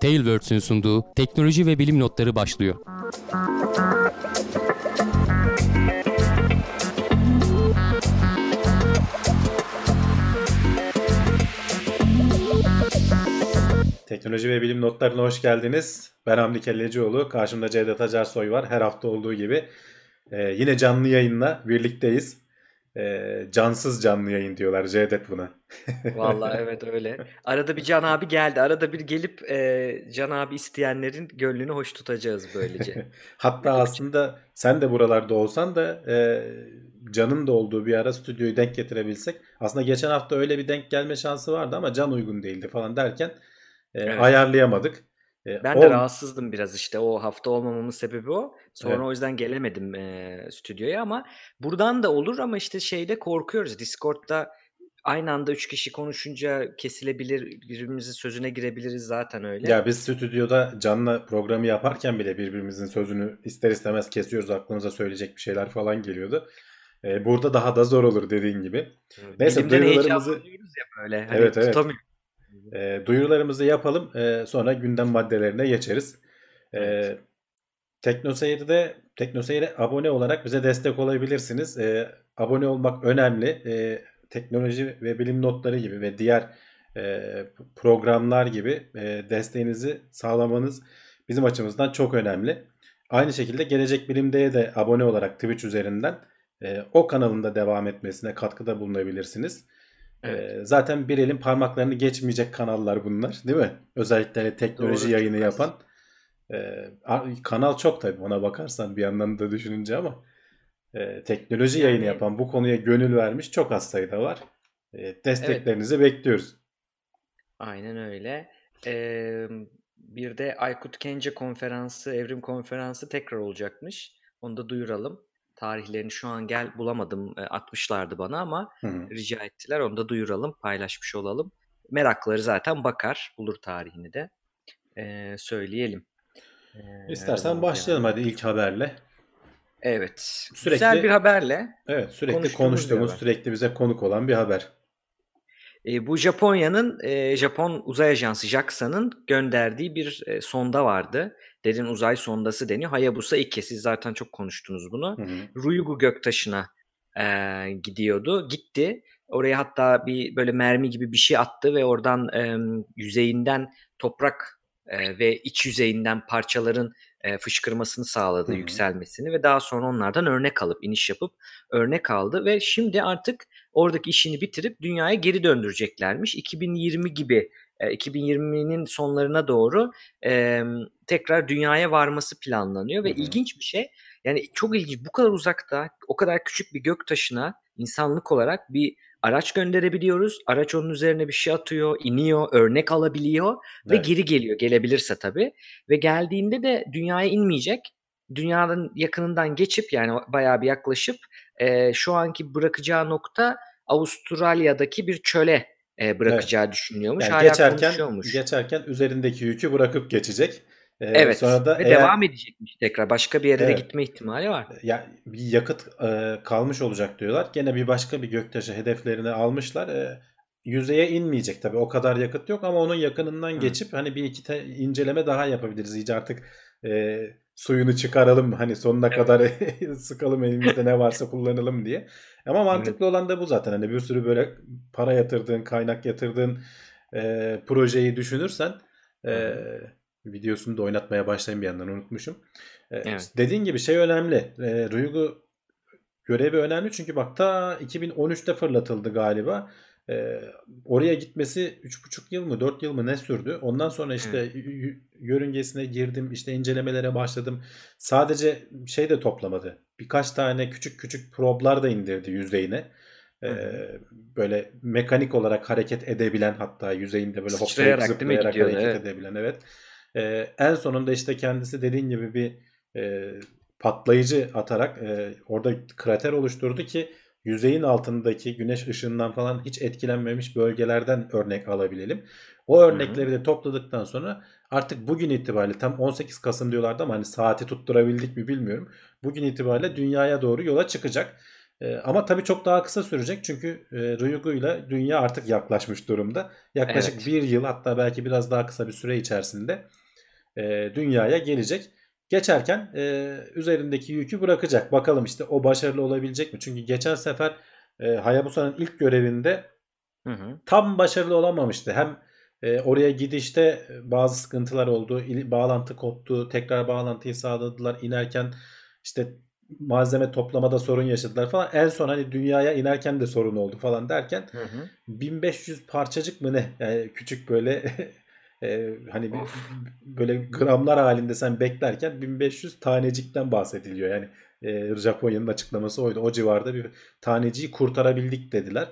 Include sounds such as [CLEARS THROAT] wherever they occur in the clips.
Tailwords'ün sunduğu teknoloji ve bilim notları başlıyor. Teknoloji ve bilim notlarına hoş geldiniz. Ben Hamdi Kellecioğlu. Karşımda Cevdet Acarsoy var. Her hafta olduğu gibi. Ee, yine canlı yayınla birlikteyiz. Ee, cansız canlı yayın diyorlar Cevdet buna. [LAUGHS] Vallahi evet öyle. Arada bir Can abi geldi. Arada bir gelip e, Can abi isteyenlerin gönlünü hoş tutacağız böylece. [LAUGHS] Hatta aslında sen de buralarda olsan da e, Can'ın da olduğu bir ara stüdyoyu denk getirebilsek. Aslında geçen hafta öyle bir denk gelme şansı vardı ama Can uygun değildi falan derken e, Evet. ayarlayamadık. Ben de ol- rahatsızdım biraz işte o hafta olmamamın sebebi o. Sonra Evet. o yüzden gelemedim e, stüdyoya ama buradan da olur ama işte şeyde korkuyoruz. Discord'da aynı anda üç kişi konuşunca kesilebilir, birbirimizin sözüne girebiliriz zaten öyle. Ya biz stüdyoda canlı programı yaparken bile birbirimizin sözünü ister istemez kesiyoruz. Aklımıza söyleyecek bir şeyler falan geliyordu. Ee, burada daha da zor olur dediğin gibi. Neyse, Bilimden heyecanlanıyoruz ya böyle. Hani Evet, evet. tutamıyoruz. Ee, duyurularımızı yapalım. Ee, sonra gündem maddelerine geçeriz. Ee, Evet. Teknoseyir'de Teknoseyir'e abone olarak bize destek olabilirsiniz. Ee, abone olmak önemli. Ee, teknoloji ve bilim notları gibi ve diğer e, programlar gibi e, desteğinizi sağlamanız bizim açımızdan çok önemli. Aynı şekilde Gelecek Bilim'de de abone olarak Twitch üzerinden e, o kanalında devam etmesine katkıda bulunabilirsiniz. Evet. Ee, zaten bir elin parmaklarını geçmeyecek kanallar bunlar değil mi? Özellikle hani teknoloji Doğru, yayını yapan. Ee, kanal çok tabii ona bakarsan bir yandan da düşününce ama e, teknoloji yayını Yani- yapan bu konuya gönül vermiş çok az sayıda var. E, desteklerinizi bekliyoruz. Aynen öyle. Ee, bir de Aykut Kence konferansı, evrim konferansı tekrar olacakmış. Onu da duyuralım. Tarihlerini şu an gel bulamadım. E, atmışlardı bana ama Hı hı. rica ettiler. Onu da duyuralım, paylaşmış olalım. Merakları zaten bakar, bulur tarihini de. Ee, söyleyelim. Ee, İstersen başlayalım hadi ilk haberle. Evet. Sürekli- Güzel bir haberle. Evet sürekli Konuştuğumuz bir haber. sürekli bize konuk olan bir haber. E, bu Japonya'nın e, Japon uzay ajansı JAXA'nın gönderdiği bir e, sonda vardı. Derin uzay sondası deniyor. Hayabusa 2. Siz zaten çok konuştunuz bunu. Hı hı. Ryugu göktaşına e, gidiyordu. Gitti. Oraya hatta bir böyle mermi gibi bir şey attı ve oradan e, yüzeyinden toprak e, ve iç yüzeyinden parçaların e, fışkırmasını sağladı, Hı hı. yükselmesini ve daha sonra onlardan örnek alıp iniş yapıp örnek aldı ve şimdi artık oradaki işini bitirip dünyaya geri döndüreceklermiş. 2020 gibi e, 2020'nin sonlarına doğru e, tekrar dünyaya varması planlanıyor ve Hı hı. ilginç bir şey. Yani çok ilginç. Bu kadar uzakta, o kadar küçük bir gök taşına insanlık olarak bir araç gönderebiliyoruz. Araç onun üzerine bir şey atıyor, iniyor, örnek alabiliyor ve Evet. geri geliyor. Gelebilirse tabii. Ve geldiğinde de dünyaya inmeyecek. Dünyanın yakınından geçip yani bayağı bir yaklaşıp e, şu anki bırakacağı nokta Avustralya'daki bir çöle e, bırakacağı düşünülüyormuş. Yani Hala geçerken geçerken üzerindeki yükü bırakıp geçecek. Ee, evet. Sonra da ve eğer devam edecekmiş tekrar. Başka bir yere Evet. de gitme ihtimali var. ya bir yakıt e, kalmış olacak diyorlar. Gene bir başka bir göktaşı hedeflerini almışlar. E, yüzeye inmeyecek tabii. O kadar yakıt yok ama onun yakınından Hı. geçip hani bir iki te- inceleme daha yapabiliriz. İyice artık e, suyunu çıkaralım hani sonuna Evet. kadar [LAUGHS] sıkalım elimizde ne varsa kullanalım diye. Ama mantıklı olan da bu zaten. Hani bir sürü böyle para yatırdığın, kaynak yatırdığın e, projeyi düşünürsen e, videosunu da oynatmaya başlayayım bir yandan unutmuşum. E, Evet. Dediğin gibi şey önemli. E, Ryugu görevi önemli çünkü bak ta 2013'te fırlatıldı galiba. E, oraya gitmesi 3,5 yıl mı 4 yıl mı ne sürdü? Ondan sonra işte y- yörüngesine girdim işte incelemelere başladım. Sadece şey de toplamadı. Birkaç tane küçük küçük problar da indirdi yüzeyine. Hı. böyle mekanik olarak hareket edebilen hatta yüzeyinde böyle hoplayıp zıplayarak hareket Evet. edebilen evet. E, en sonunda işte kendisi dediğin gibi bir e, patlayıcı atarak e, orada krater oluşturdu ki yüzeyin altındaki güneş ışığından falan hiç etkilenmemiş bölgelerden örnek alabilelim. O örnekleri de topladıktan sonra artık bugün itibariyle tam 18 Kasım diyorlardı ama hani saati tutturabildik mi bilmiyorum. Bugün itibariyle dünyaya doğru yola çıkacak. E, ama tabii çok daha kısa sürecek çünkü e, Ryugu ile dünya artık yaklaşmış durumda. Yaklaşık Evet. bir yıl hatta belki biraz daha kısa bir süre içerisinde e, dünyaya gelecek. Geçerken e, üzerindeki yükü bırakacak. Bakalım işte o başarılı olabilecek mi? Çünkü geçen sefer e, Hayabusa'nın ilk görevinde Hı hı. tam başarılı olamamıştı. Hem e, oraya gidişte e, bazı sıkıntılar oldu. İl- bağlantı koptu. Tekrar bağlantıyı sağladılar. İnerken işte malzeme toplamada sorun yaşadılar falan. En son hani dünyaya inerken de sorun oldu falan derken Hı hı. 1500 parçacık mı ne? Yani küçük böyle [LAUGHS] e, hani bir- böyle gramlar halinde sen beklerken 1500 tanecikten bahsediliyor. Yani e, Japonya'nın açıklaması oydu. O civarda bir taneciyi kurtarabildik dediler.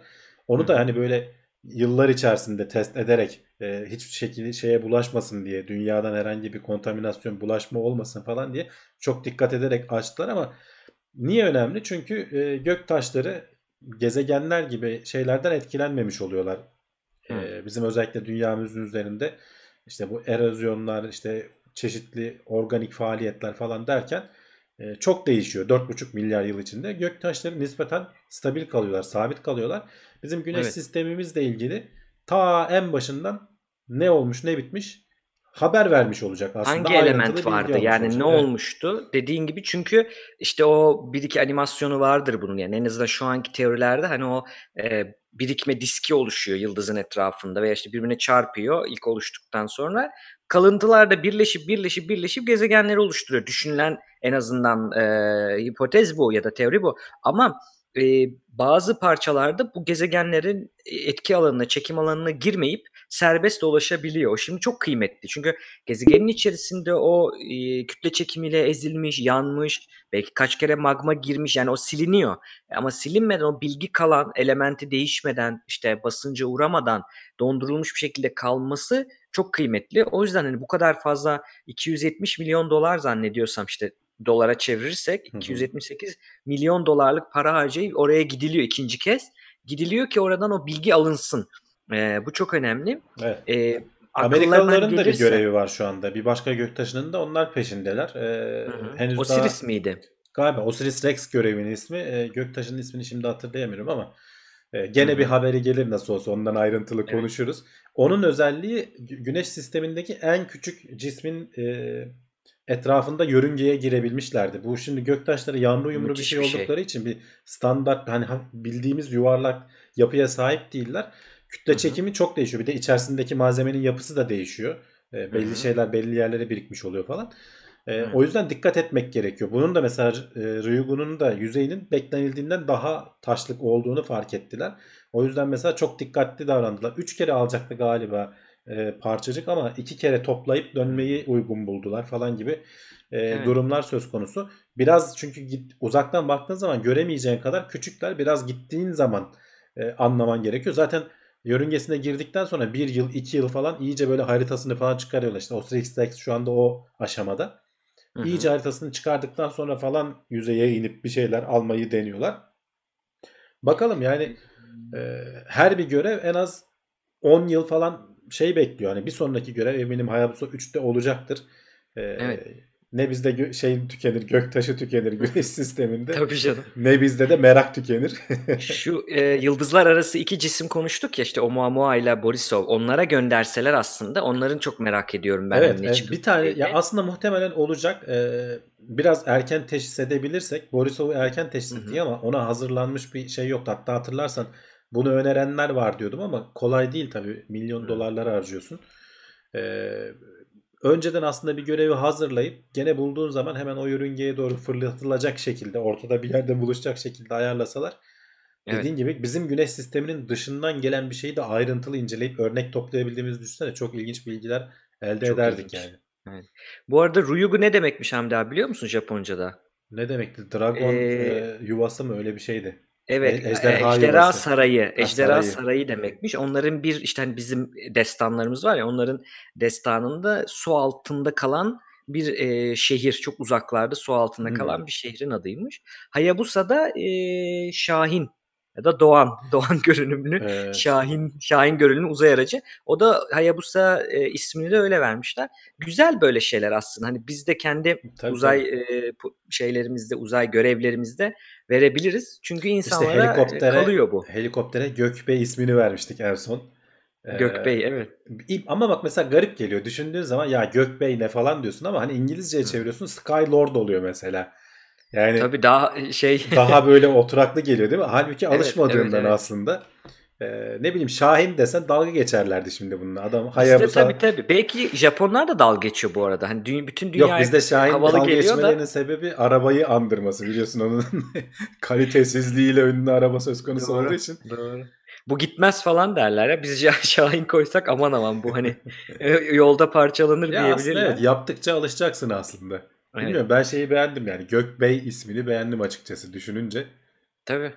Onu da hani böyle yıllar içerisinde test ederek e, hiçbir şekilde şeye bulaşmasın diye dünyadan herhangi bir kontaminasyon bulaşma olmasın falan diye çok dikkat ederek açtılar ama niye önemli? Çünkü e, gök taşları gezegenler gibi şeylerden etkilenmemiş oluyorlar. E, bizim özellikle dünyamızın üzerinde işte bu erozyonlar işte çeşitli organik faaliyetler falan derken e, çok değişiyor. 4,5 milyar yıl içinde gök taşları nispeten stabil kalıyorlar, sabit kalıyorlar. Bizim güneş Evet. sistemimizle ilgili ta en başından ne olmuş ne bitmiş haber vermiş olacak aslında. Hangi element vardı? Yani olacak. ne Evet. olmuştu? Dediğin gibi çünkü işte o bir iki animasyonu vardır bunun yani en azından şu anki teorilerde hani o e, birikme diski oluşuyor yıldızın etrafında veya işte birbirine çarpıyor ilk oluştuktan sonra kalıntılar da birleşip birleşip birleşip gezegenleri oluşturuyor. Düşünülen en azından e, hipotez bu ya da teori bu. Ama e, bazı parçalarda bu gezegenlerin etki alanına, çekim alanına girmeyip serbest dolaşabiliyor. Şimdi çok kıymetli. Çünkü gezegenin içerisinde o e, kütle çekimiyle ezilmiş, yanmış, belki kaç kere magma girmiş yani o siliniyor. Ama silinmeden o bilgi kalan, elementi değişmeden, işte basınca uğramadan dondurulmuş bir şekilde kalması çok kıymetli. O yüzden hani bu kadar fazla 270 milyon dolar zannediyorsam işte dolara çevirirsek Hı hı. 278 milyon dolarlık para harcayıp oraya gidiliyor ikinci kez. Gidiliyor ki oradan o bilgi alınsın. Ee, bu çok önemli. Evet. Ee, Amerikalıların da bir gelirse- görevi var şu anda. Bir başka göktaşının da onlar peşindeler. Hı hı. henüz Osiris daha miydi? galiba Osiris Rex görevinin ismi. Ee, göktaşının ismini şimdi hatırlayamıyorum ama e, gene hı. bir haberi gelir nasıl olsa ondan ayrıntılı Evet. konuşuruz. Onun özelliği gü- güneş sistemindeki en küçük cismin e, etrafında yörüngeye girebilmişlerdi. Bu şimdi göktaşları yanlı uyumlu bir şey bir şey. oldukları için bir standart hani ha- bildiğimiz yuvarlak yapıya sahip değiller. Kütle Hı hı. çekimi çok değişiyor. Bir de içerisindeki malzemenin yapısı da değişiyor. E, belli Hı hı. şeyler belli yerlere birikmiş oluyor falan. E, o yüzden dikkat etmek gerekiyor. Bunun da mesela e, Ryugu'nun da yüzeyinin beklenildiğinden daha taşlık olduğunu fark ettiler. O yüzden mesela çok dikkatli davrandılar. Üç kere alacaktı galiba e, parçacık ama iki kere toplayıp dönmeyi uygun buldular falan gibi e, Evet. durumlar söz konusu. Biraz çünkü git, uzaktan baktığın zaman göremeyeceğin kadar küçükler. Biraz gittiğin zaman e, anlaman gerekiyor. Zaten yörüngesine girdikten sonra bir yıl, iki yıl falan iyice böyle haritasını falan çıkarıyorlar. İşte Osiris Rex şu anda o aşamada. Hı hı. İyice haritasını çıkardıktan sonra falan yüzeye inip bir şeyler almayı deniyorlar. Bakalım yani e, her bir görev en az 10 yıl falan şey bekliyor. Hani bir sonraki görev eminim Hayabusa 3'te olacaktır. E, Evet. Ne bizde gö- şey tükenir, göktaşı tükenir güneş sisteminde. Tabii canım. Ne bizde de merak tükenir. [LAUGHS] Şu e, yıldızlar arası iki cisim konuştuk ya işte Oumuamua ile Borisov. Onlara gönderseler aslında onların çok merak ediyorum ben. evet, evet, bir tane ya aslında muhtemelen olacak. E, biraz erken teşhis edebilirsek Borisov'u erken teşhis ettik ama ona hazırlanmış bir şey yoktu. Hatta hatırlarsan bunu önerenler var diyordum ama kolay değil tabii. Milyon Hı. dolarlar harcıyorsun. E, önceden aslında bir görevi hazırlayıp gene bulduğun zaman hemen o yörüngeye doğru fırlatılacak şekilde ortada bir yerde buluşacak şekilde ayarlasalar Evet. dediğin gibi bizim güneş sisteminin dışından gelen bir şeyi de ayrıntılı inceleyip örnek toplayabildiğimizi düşünsene çok ilginç bilgiler elde Çok ederdik ilginç. yani. Bu arada Ryugu ne demekmiş Hamdi abi biliyor musun Japonca'da? Ne demekti? Dragon Ee, e, yuvası mı öyle bir şeydi. Evet, E- e- ejderha ejderha, yuvası. sarayı, ejderha sarayı. sarayı. demekmiş. Onların bir işte hani bizim destanlarımız var ya onların destanında su altında kalan bir e, şehir, çok uzaklarda su altında Hmm. kalan bir şehrin adıymış. Hayabusa da e, Şahin ya da Doğan, [LAUGHS] Doğan görünümlü Ee, Şahin Şahin görünümlü uzay aracı. O da Hayabusa e, ismini de öyle vermişler. Güzel böyle şeyler aslında. Hani biz de kendi tabii, uzay tabii. e, şeylerimizde, uzay görevlerimizde verebiliriz. Çünkü insanlara e, helikoptere- kalıyor bu. Helikoptere Gökbey ismini vermiştik en son. Ee, Gökbey evet. İ- Ama bak mesela garip geliyor. Düşündüğün zaman ya Gökbey ne falan diyorsun ama hani İngilizceye çeviriyorsun Skylord oluyor mesela. Yani Tabii daha e, şey [LAUGHS] [LAUGHS] daha böyle oturaklı geliyor değil mi? Halbuki Evet, alışmadığından evet, evet. aslında. Ee, ne bileyim Şahin desen dalga geçerlerdi şimdi bununla. Adam bizde Hayabusa tabii tabii. Belki Japonlar da dalga geçiyor bu arada. Hani dü- bütün dünya Yok bizde Şahin dalga geliyor da- geçmelerinin sebebi arabayı andırması biliyorsun onun [LAUGHS] kalitesizliğiyle ünlü araba söz konusu Doğru. olduğu için. Doğru. Bu gitmez falan derler ya. Biz Şah- Şahin koysak aman aman bu hani e, yolda parçalanır Ya aslında diyebilirler. evet yaptıkça alışacaksın aslında. Evet, Bilmiyorum ben şeyi beğendim yani Gökbey ismini beğendim açıkçası düşününce. tabii.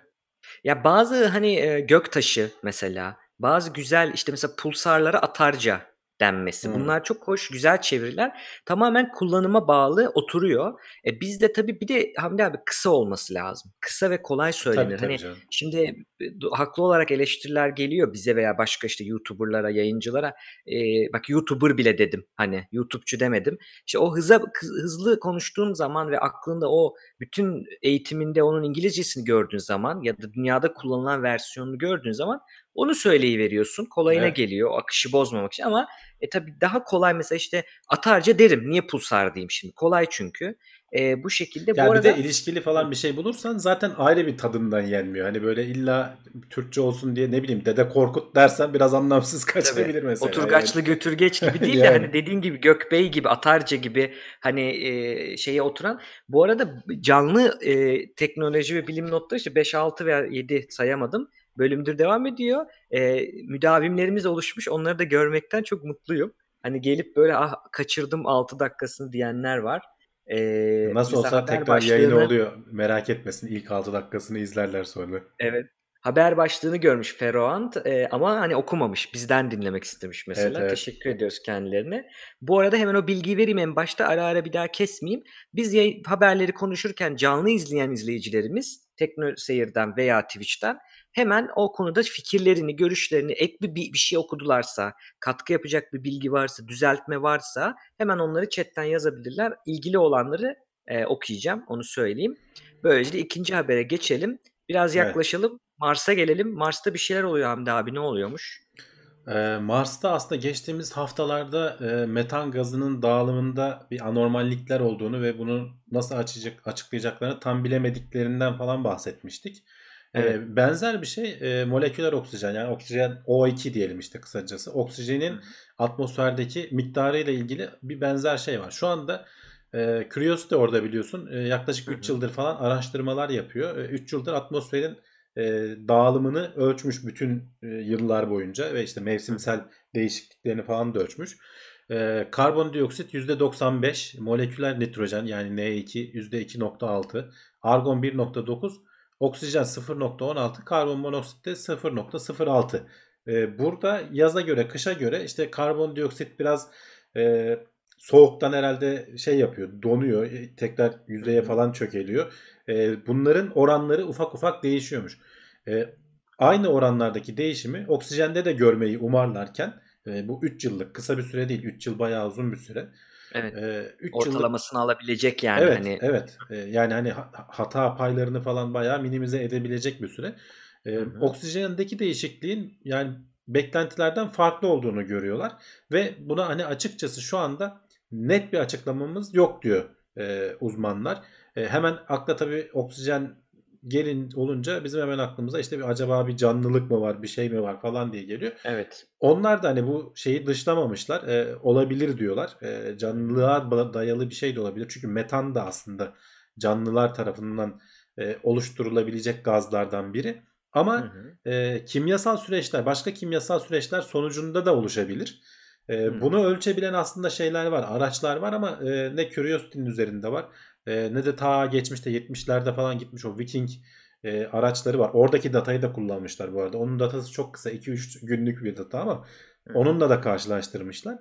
Ya bazı hani e, göktaşı mesela bazı güzel işte mesela pulsarlara atarca denmesi. Hmm. Bunlar çok hoş, güzel çeviriler. Tamamen kullanıma bağlı oturuyor. E bizde tabii bir de Hamdi abi kısa olması lazım. Kısa ve kolay söylenir. Tabii tabii hani canım. Şimdi e, haklı olarak eleştiriler geliyor bize veya başka işte YouTuber'lara, yayıncılara. Ee, bak YouTuber bile dedim hani YouTube'cu demedim. İşte o hıza hızlı konuştuğun zaman ve aklında o bütün eğitiminde onun İngilizcesini gördüğün zaman ya da dünyada kullanılan versiyonunu gördüğün zaman onu söyleyiveriyorsun. Kolayına Evet. geliyor akışı bozmamak için ama e tabii daha kolay mesela işte atarca derim. Niye pulsar diyeyim şimdi? Kolay çünkü. E, bu şekilde Ya bu bir arada de ilişkili falan bir şey bulursan zaten ayrı bir tadından yenmiyor. Hani böyle illa Türkçe olsun diye ne bileyim Dede Korkut dersen biraz anlamsız [LAUGHS] kaçabilir mesela. Oturgaçlı götürgeç gibi değil de [LAUGHS] Yani. hani dediğin gibi Gökbey gibi Atarca gibi hani e, şeye oturan. Bu arada canlı e, teknoloji ve bilim notları işte 5 6 veya 7 sayamadım. Bölümdür devam ediyor. E, müdavimlerimiz oluşmuş. Onları da görmekten çok mutluyum. Hani gelip böyle ah kaçırdım 6 dakikasını diyenler var. E, Nasıl olsa tekrar yayın başlığını- oluyor. Merak etmesin ilk 6 dakikasını izlerler sonra. Evet. Haber başlığını görmüş Ferroant e, ama hani okumamış. Bizden dinlemek istemiş mesela. Evet, evet. Teşekkür ediyoruz kendilerine. Bu arada hemen o bilgiyi vereyim en başta ara ara bir daha kesmeyeyim. Biz yay- haberleri konuşurken canlı izleyen izleyicilerimiz Tekno Seyir'den veya Twitch'ten hemen o konuda fikirlerini, görüşlerini, ek bir, bir şey okudularsa, katkı yapacak bir bilgi varsa, düzeltme varsa hemen onları chatten yazabilirler. İlgili olanları e, okuyacağım, onu söyleyeyim. Böylece ikinci habere geçelim. Biraz Evet. yaklaşalım. Mars'a gelelim. Mars'ta bir şeyler oluyor Hamdi abi. Ne oluyormuş? Ee, Mars'ta aslında geçtiğimiz haftalarda e, metan gazının dağılımında bir anormallikler olduğunu ve bunu nasıl açacak, açıklayacaklarını tam bilemediklerinden falan bahsetmiştik. Ee, Evet. benzer bir şey e, moleküler oksijen yani oksijen O2 diyelim işte kısacası. Oksijenin atmosferdeki miktarıyla ilgili bir benzer şey var. Şu anda e, Curiosity orada biliyorsun e, yaklaşık Hı 3 hı. yıldır falan araştırmalar yapıyor. 3 yıldır atmosferin e, dağılımını ölçmüş bütün e, yıllar boyunca ve işte mevsimsel değişikliklerini falan da ölçmüş. E, karbondioksit %95, moleküler nitrojen yani N2 %2.6, argon 1.9, oksijen 0.16, karbon monoksit de 0.06. E, burada yaza göre, kışa göre işte karbondioksit biraz e, soğuktan herhalde şey yapıyor, donuyor, tekrar yüzeye falan çökeliyor. E, bunların oranları ufak ufak değişiyormuş. E, aynı oranlardaki değişimi oksijende de görmeyi umarlarken e, bu 3 yıllık kısa bir süre değil 3 yıl bayağı uzun bir süre. Evet. E, 3 yıllık Ortalamasını alabilecek yani evet, hani. evet. E, yani hani ha- hata paylarını falan bayağı minimize edebilecek bir süre. E, Hı hı. oksijendeki değişikliğin yani beklentilerden farklı olduğunu görüyorlar ve buna hani açıkçası şu anda net bir açıklamamız yok diyor e, uzmanlar. E, hemen akla tabii oksijen gelin olunca bizim hemen aklımıza işte bir acaba bir canlılık mı var, bir şey mi var falan diye geliyor. Evet. Onlar da hani bu şeyi dışlamamışlar. E, olabilir diyorlar. E, canlılığa dayalı bir şey de olabilir. Çünkü metan da aslında canlılar tarafından e, oluşturulabilecek gazlardan biri. Ama Hı hı. e, kimyasal süreçler, başka kimyasal süreçler sonucunda da oluşabilir. E, Hı. bunu ölçebilen aslında şeyler var, araçlar var ama e, ne Curiosity'nin üzerinde var e, ne de ta geçmişte 70'lerde falan gitmiş o Viking e, araçları var. Oradaki datayı da kullanmışlar bu arada. Onun datası çok kısa 2-3 günlük bir data ama Hı onunla da karşılaştırmışlar.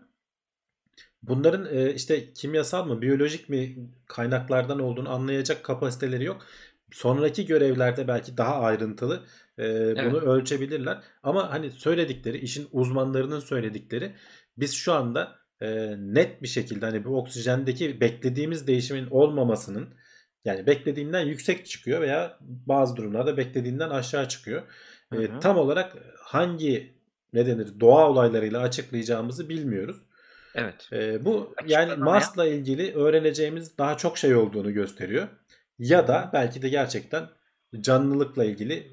Bunların e, işte kimyasal mı, biyolojik mi kaynaklardan olduğunu anlayacak kapasiteleri yok. Sonraki görevlerde belki daha ayrıntılı e, bunu ölçebilirler. Ama hani söyledikleri, işin uzmanlarının söyledikleri biz şu anda e, net bir şekilde hani bu oksijendeki beklediğimiz değişimin olmamasının yani beklediğinden yüksek çıkıyor veya bazı durumlarda beklediğinden aşağı çıkıyor. E, Hı tam olarak hangi ne denir doğa olaylarıyla açıklayacağımızı bilmiyoruz. Evet. E, bu yani Mars'la ilgili öğreneceğimiz daha çok şey olduğunu gösteriyor. Ya da belki de gerçekten canlılıkla ilgili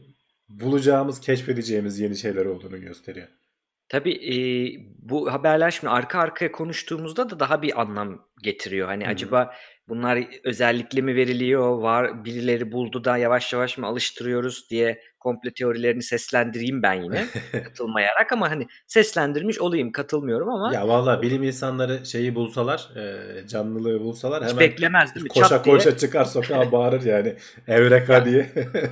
bulacağımız, keşfedeceğimiz yeni şeyler olduğunu gösteriyor. Tabii e, bu haberler şimdi arka arkaya konuştuğumuzda da daha bir anlam getiriyor. Hani Hı hı. acaba bunlar özellikle mi veriliyor, var birileri buldu da yavaş yavaş mı alıştırıyoruz diye komple teorilerini seslendireyim ben yine [LAUGHS] katılmayarak ama hani seslendirmiş olayım katılmıyorum ama Ya valla bilim insanları şeyi bulsalar, e, canlılığı bulsalar hiç hemen beklemez değil mi? koşa Çat diye koşa çıkar sokağa [LAUGHS] bağırır yani. Evreka diye.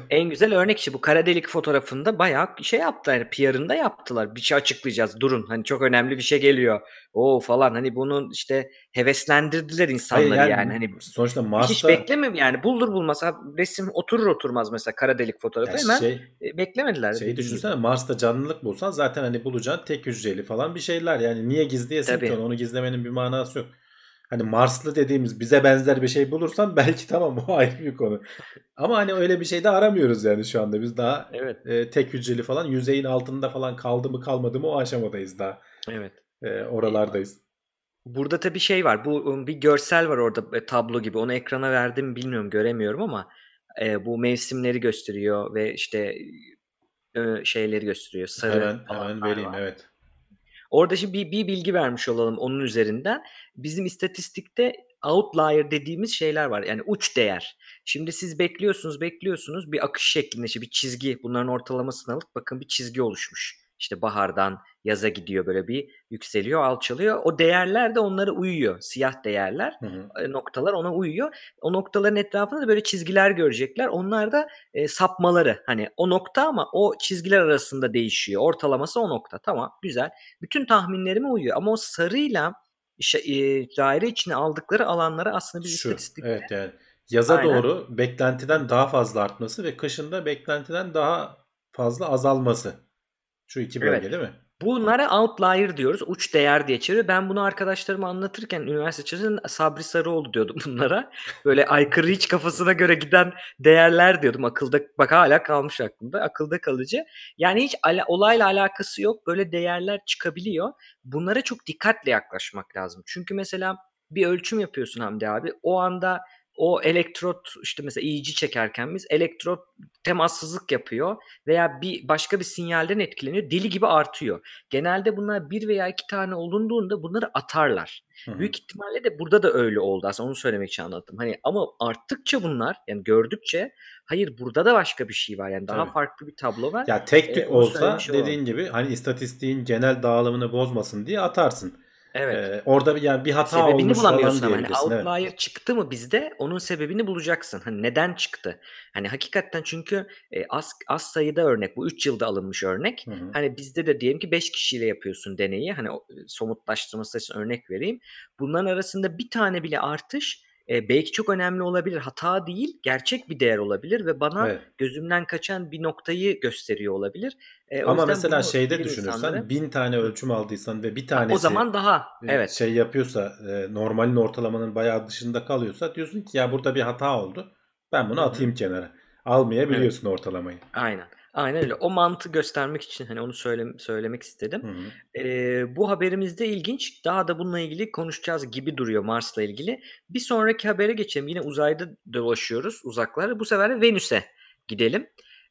en güzel örnek işte bu kara delik fotoğrafında bayağı şey yaptı yani PR'ında yaptılar. Bir şey açıklayacağız durun hani çok önemli bir şey geliyor. O falan hani bunun işte heveslendirdiler insanları Hayır, yani. Hani sonuçta hiç Mars'ta beklemem yani buldur bulmaz ha, resim oturur oturmaz mesela kara delik fotoğrafı ya hemen şey, beklemediler. Şeyi düşünsene Mars'ta canlılık bulsan zaten hani bulacağın tek hücreli falan bir şeyler. Yani niye gizleyesin ki onu? Onu gizlemenin bir manası yok. Hani Marslı dediğimiz bize benzer bir şey bulursan [LAUGHS] belki tamam o ayrı bir konu. Ama hani öyle bir şey de aramıyoruz yani şu anda. Biz daha Evet e, tek hücreli falan yüzeyin altında falan kaldı mı kalmadı mı o aşamadayız daha. evet. E, oralardayız. Burada tabii şey var. Bu um, bir görsel var orada e, tablo gibi. Onu ekrana verdim bilmiyorum göremiyorum ama e, bu mevsimleri gösteriyor ve işte e, şeyleri gösteriyor. Sarı Hemen hemen vereyim var. evet. Orada şimdi bir, bir bilgi vermiş olalım onun üzerinden. Bizim istatistikte outlier dediğimiz şeyler var. Yani uç değer. Şimdi siz bekliyorsunuz, bekliyorsunuz bir akış şeklinde işte bir çizgi. Bunların ortalamasını alıp bakın bir çizgi oluşmuş. İşte bahardan yaza gidiyor böyle bir yükseliyor, alçalıyor. O değerler de onlara uyuyor. Siyah değerler Hı hı. e, noktalar ona uyuyor. O noktaların etrafında da böyle çizgiler görecekler. Onlar da e, sapmaları. Hani o nokta ama o çizgiler arasında değişiyor. Ortalaması o nokta. Tamam güzel. Bütün tahminlerime uyuyor. Ama o sarıyla işte, e, daire içine aldıkları alanlara aslında biz istatistik evet yani yaza Aynen. doğru beklentiden daha fazla artması ve kışında beklentiden daha fazla azalması. Şu iki bölge Evet. değil mi? Bunlara outlier diyoruz. Uç değer diye çeviriyor. Ben bunu arkadaşlarıma anlatırken üniversite içerisinde Sabri Sarıoğlu diyordum [LAUGHS] bunlara. Böyle aykırı hiç kafasına göre giden değerler diyordum. Akılda bak hala kalmış aklımda. Akılda kalıcı. Yani hiç ala- olayla alakası yok. Böyle değerler çıkabiliyor. Bunlara çok dikkatle yaklaşmak lazım. Çünkü mesela bir ölçüm yapıyorsun Hamdi abi. O anda o elektrot işte mesela EEG çekerken biz elektrot temassızlık yapıyor veya bir başka bir sinyalden etkileniyor. Deli gibi artıyor. Genelde bunlar bir veya iki tane olunduğunda bunları atarlar. Hı hı. Büyük ihtimalle de burada da öyle oldu aslında onu söylemek için anlattım. Hani ama arttıkça bunlar yani gördükçe hayır burada da başka bir şey var yani daha Tabii. farklı bir tablo var. Ya tek E, tük onu olsa dediğin gibi hani istatistiğin genel dağılımını bozmasın diye atarsın. Evet. Ee, orada bir yani bir hata sebebini olmuş falan bulamıyorsun ama hani diyebilirsin. Evet. outlier çıktı mı bizde onun sebebini bulacaksın. Hani neden çıktı? Hani hakikaten çünkü e, az az sayıda örnek bu 3 yılda alınmış örnek. Hı hı. Hani bizde de diyelim ki 5 kişiyle yapıyorsun deneyi. Hani somutlaştırması için örnek vereyim. Bunların arasında bir tane bile artış e, belki çok önemli olabilir. Hata değil, gerçek bir değer olabilir ve bana Evet. gözümden kaçan bir noktayı gösteriyor olabilir. E, o Ama mesela bunu şeyde düşünürsen insanları- bin tane ölçüm aldıysan ve bir tanesi o zaman daha e, evet. şey yapıyorsa e, normalin ortalamanın bayağı dışında kalıyorsa diyorsun ki ya burada bir hata oldu. Ben bunu Hı hı. atayım kenara. Almayabiliyorsun ortalamayı. Aynen. Aynen öyle. O mantığı göstermek için hani onu söyle, söylemek istedim. Hı hı. Ee, bu haberimizde ilginç. Daha da bununla ilgili konuşacağız gibi duruyor Mars'la ilgili. Bir sonraki habere geçelim. Yine uzayda dolaşıyoruz uzaklara. Bu sefer de Venüs'e gidelim.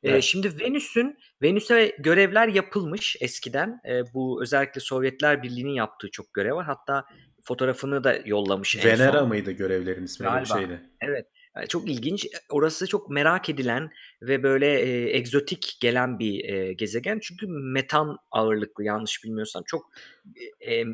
Ee, Evet. Şimdi Venüs'ün Venüs'e görevler yapılmış eskiden. Ee, bu özellikle Sovyetler Birliği'nin yaptığı çok görev var. Hatta fotoğrafını da yollamış en Venera mıydı görevlerin ismi Galiba. şeydi. Evet. Çok ilginç. Orası çok merak edilen ve böyle e, egzotik gelen bir e, gezegen. Çünkü metan ağırlıklı yanlış bilmiyorsam çok e, e,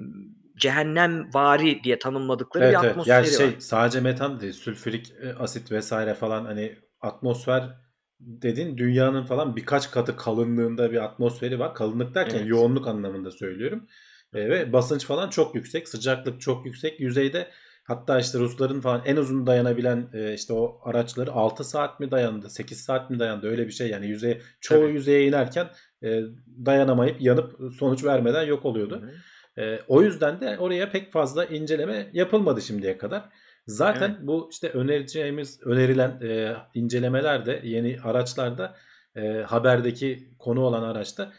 cehennemvari diye tanımladıkları Evet bir evet. atmosferi Yani şey var. sadece metan değil, sülfürik e, asit vesaire falan hani atmosfer dedin dünyanın falan birkaç katı kalınlığında bir atmosferi var. Kalınlık derken Evet. yoğunluk anlamında söylüyorum. E, ve basınç falan çok yüksek, sıcaklık çok yüksek. Yüzeyde Hatta işte Rusların falan en uzun dayanabilen e, işte o araçları 6 saat mi dayandı, 8 saat mi dayandı öyle bir şey yani yüzeye çoğu Tabii. yüzeye inerken e, dayanamayıp yanıp sonuç vermeden yok oluyordu. Hı. E, o yüzden de oraya pek fazla inceleme yapılmadı şimdiye kadar. Zaten Evet. bu işte önereceğimiz önerilen e, incelemelerde yeni araçlarda e, haberdeki konu olan araçta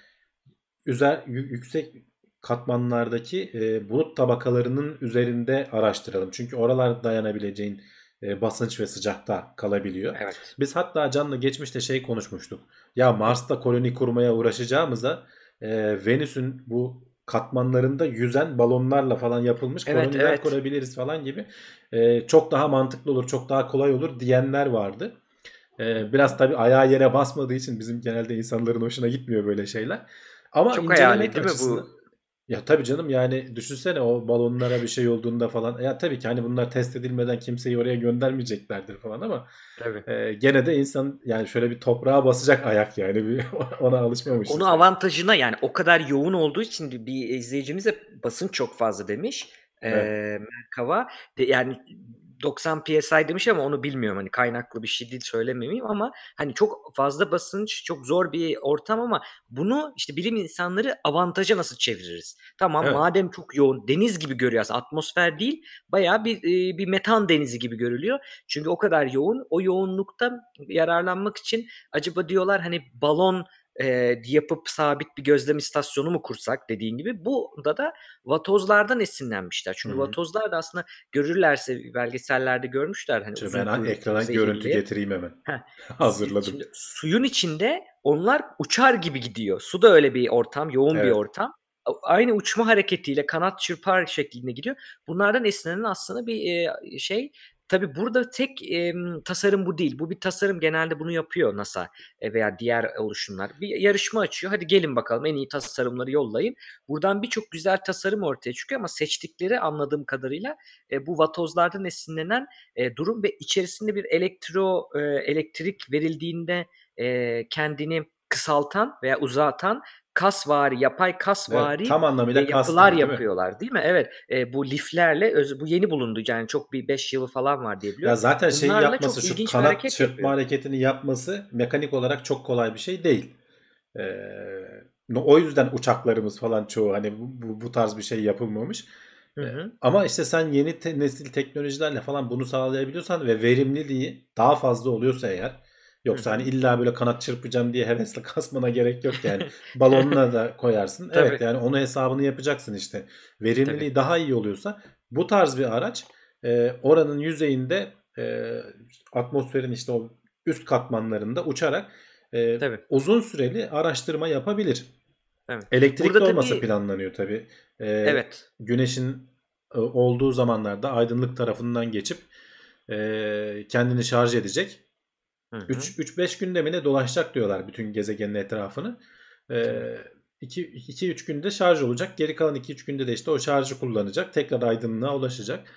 üzer yü- yüksek katmanlardaki e, bulut tabakalarının üzerinde araştıralım. Çünkü oralar dayanabileceğin e, basınç ve sıcakta kalabiliyor. Evet. Biz hatta Can'la geçmişte şey konuşmuştuk. Ya Mars'ta koloni kurmaya uğraşacağımıza e, Venüs'ün bu katmanlarında yüzen balonlarla falan yapılmış Evet, koloniler evet. kurabiliriz falan gibi. E, çok daha mantıklı olur, çok daha kolay olur diyenler vardı. E, biraz tabii ayağı yere basmadığı için bizim genelde insanların hoşuna gitmiyor böyle şeyler. Ama Çok hayali değil mi bu? Ya tabii canım yani düşünsene o balonlara bir şey olduğunda falan. Ya tabii ki hani bunlar test edilmeden kimseyi oraya göndermeyeceklerdir falan ama Tabii. e, gene de insan yani şöyle bir toprağa basacak ayak yani bir [LAUGHS] ona alışmamışız. Onu avantajına yani o kadar yoğun olduğu için bir izleyicimiz de basınç çok fazla demiş. Ee, Evet. Merkava. De, yani 90 PSI demiş ama onu bilmiyorum. Hani kaynaklı bir şey değil söylememeyeyim ama hani çok fazla basınç, çok zor bir ortam ama bunu işte bilim insanları avantaja nasıl çeviririz? Tamam Evet. madem çok yoğun deniz gibi görüyor aslında atmosfer değil bayağı bir e, bir metan denizi gibi görülüyor. Çünkü o kadar yoğun o yoğunlukta yararlanmak için acaba diyorlar hani balon e, yapıp sabit bir gözlem istasyonu mu kursak dediğin gibi. Bu da da vatozlardan esinlenmişler. Çünkü Hı hı. vatozlar da aslında görürlerse belgesellerde görmüşler. Hani Şimdi ben ekrana görüntü getireyim hemen. Heh. [LAUGHS] Hazırladım. Şimdi suyun içinde onlar uçar gibi gidiyor. Su da öyle bir ortam, yoğun bir Evet. ortam. A- Aynı uçma hareketiyle kanat çırpar şeklinde gidiyor. Bunlardan esinlenen aslında bir şey. Tabi burada tek e, tasarım bu değil. Bu bir tasarım genelde bunu yapıyor NASA e, veya diğer oluşumlar. Bir yarışma açıyor. Hadi gelin bakalım en iyi tasarımları yollayın. Buradan birçok güzel tasarım ortaya çıkıyor ama seçtikleri anladığım kadarıyla e, bu vatozlardan esinlenen e, durum ve içerisinde bir elektro e, elektrik verildiğinde e, kendini kısaltan veya uzatan kasvari, yapay kasvari Evet, tam anlamıyla e, yapılar değil mi? yapıyorlar değil mi? Evet. E, bu liflerle öz- bu yeni bulundu yani çok bir 5 yılı falan var diye Ya biliyorum. zaten şey yapması çok şu kanat hareket çırpma yapıyor. hareketini yapması mekanik olarak çok kolay bir şey değil. Ee, o yüzden uçaklarımız falan çoğu hani bu, bu, tarz bir şey yapılmamış. Hı hı. Ama işte sen yeni te- nesil teknolojilerle falan bunu sağlayabiliyorsan ve verimliliği daha fazla oluyorsa eğer yoksa Hı hani illa böyle kanat çırpacağım diye hevesle [LAUGHS] kasmana gerek yok yani. [LAUGHS] Balonuna da koyarsın. Evet Tabii. yani onu hesabını yapacaksın işte. Verimliliği daha iyi oluyorsa bu tarz bir araç e, oranın yüzeyinde e, atmosferin işte o üst katmanlarında uçarak e, Tabii. uzun süreli araştırma yapabilir. Evet. Elektrikli Burada olması tabii- planlanıyor tabii. E, Evet. güneşin e, olduğu zamanlarda aydınlık tarafından geçip e, kendini şarj edecek. Hı hı. 3-5 günde mi ne dolaşacak diyorlar bütün gezegenin etrafını. Tabii. 2-3 günde şarj olacak. Geri kalan 2-3 günde de işte o şarjı kullanacak. Tekrar aydınlığa ulaşacak.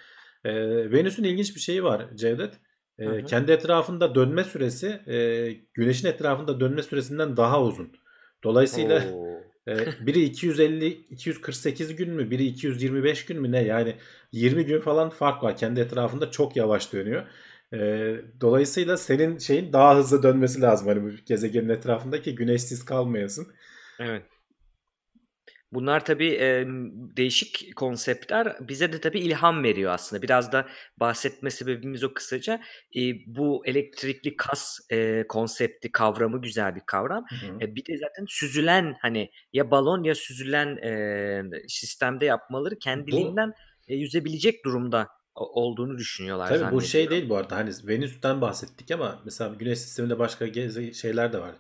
E, Venüs'ün ilginç bir şeyi var Cevdet. E, Hı hı. kendi etrafında dönme süresi e, güneşin etrafında dönme süresinden daha uzun. Dolayısıyla ee, biri 250 248 gün mü, biri 225 gün mü ne? Yani 20 gün falan fark var. Kendi etrafında çok yavaş dönüyor. Ee, dolayısıyla senin şeyin daha hızlı dönmesi lazım. Hani bu gezegenin etrafındaki güneşsiz kalmayasın. Evet. Bunlar tabii e, değişik konseptler bize de tabii ilham veriyor aslında. Biraz da bahsetme sebebimiz o kısaca. E, bu elektrikli kas e, konsepti kavramı güzel bir kavram. Hı hı. E, bir de zaten süzülen hani ya balon ya süzülen e, sistemde yapmaları kendiliğinden e, yüzebilecek durumda olduğunu düşünüyorlar Tabii bu şey değil bu arada. Hani Venüs'ten bahsettik ama mesela Güneş sisteminde başka gezi şeyler de var.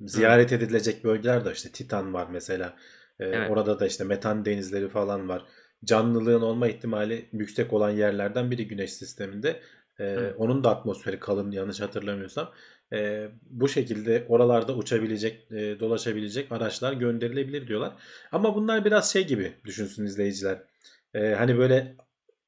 Ziyaret edilecek bölgeler de işte Titan var mesela. Ee, Evet. Orada da işte metan denizleri falan var. Canlılığın olma ihtimali yüksek olan yerlerden biri Güneş sisteminde. Ee, Hı. onun da atmosferi kalın yanlış hatırlamıyorsam. Ee, bu şekilde oralarda uçabilecek, e, dolaşabilecek araçlar gönderilebilir diyorlar. Ama bunlar biraz şey gibi düşünsün izleyiciler. Ee, hani böyle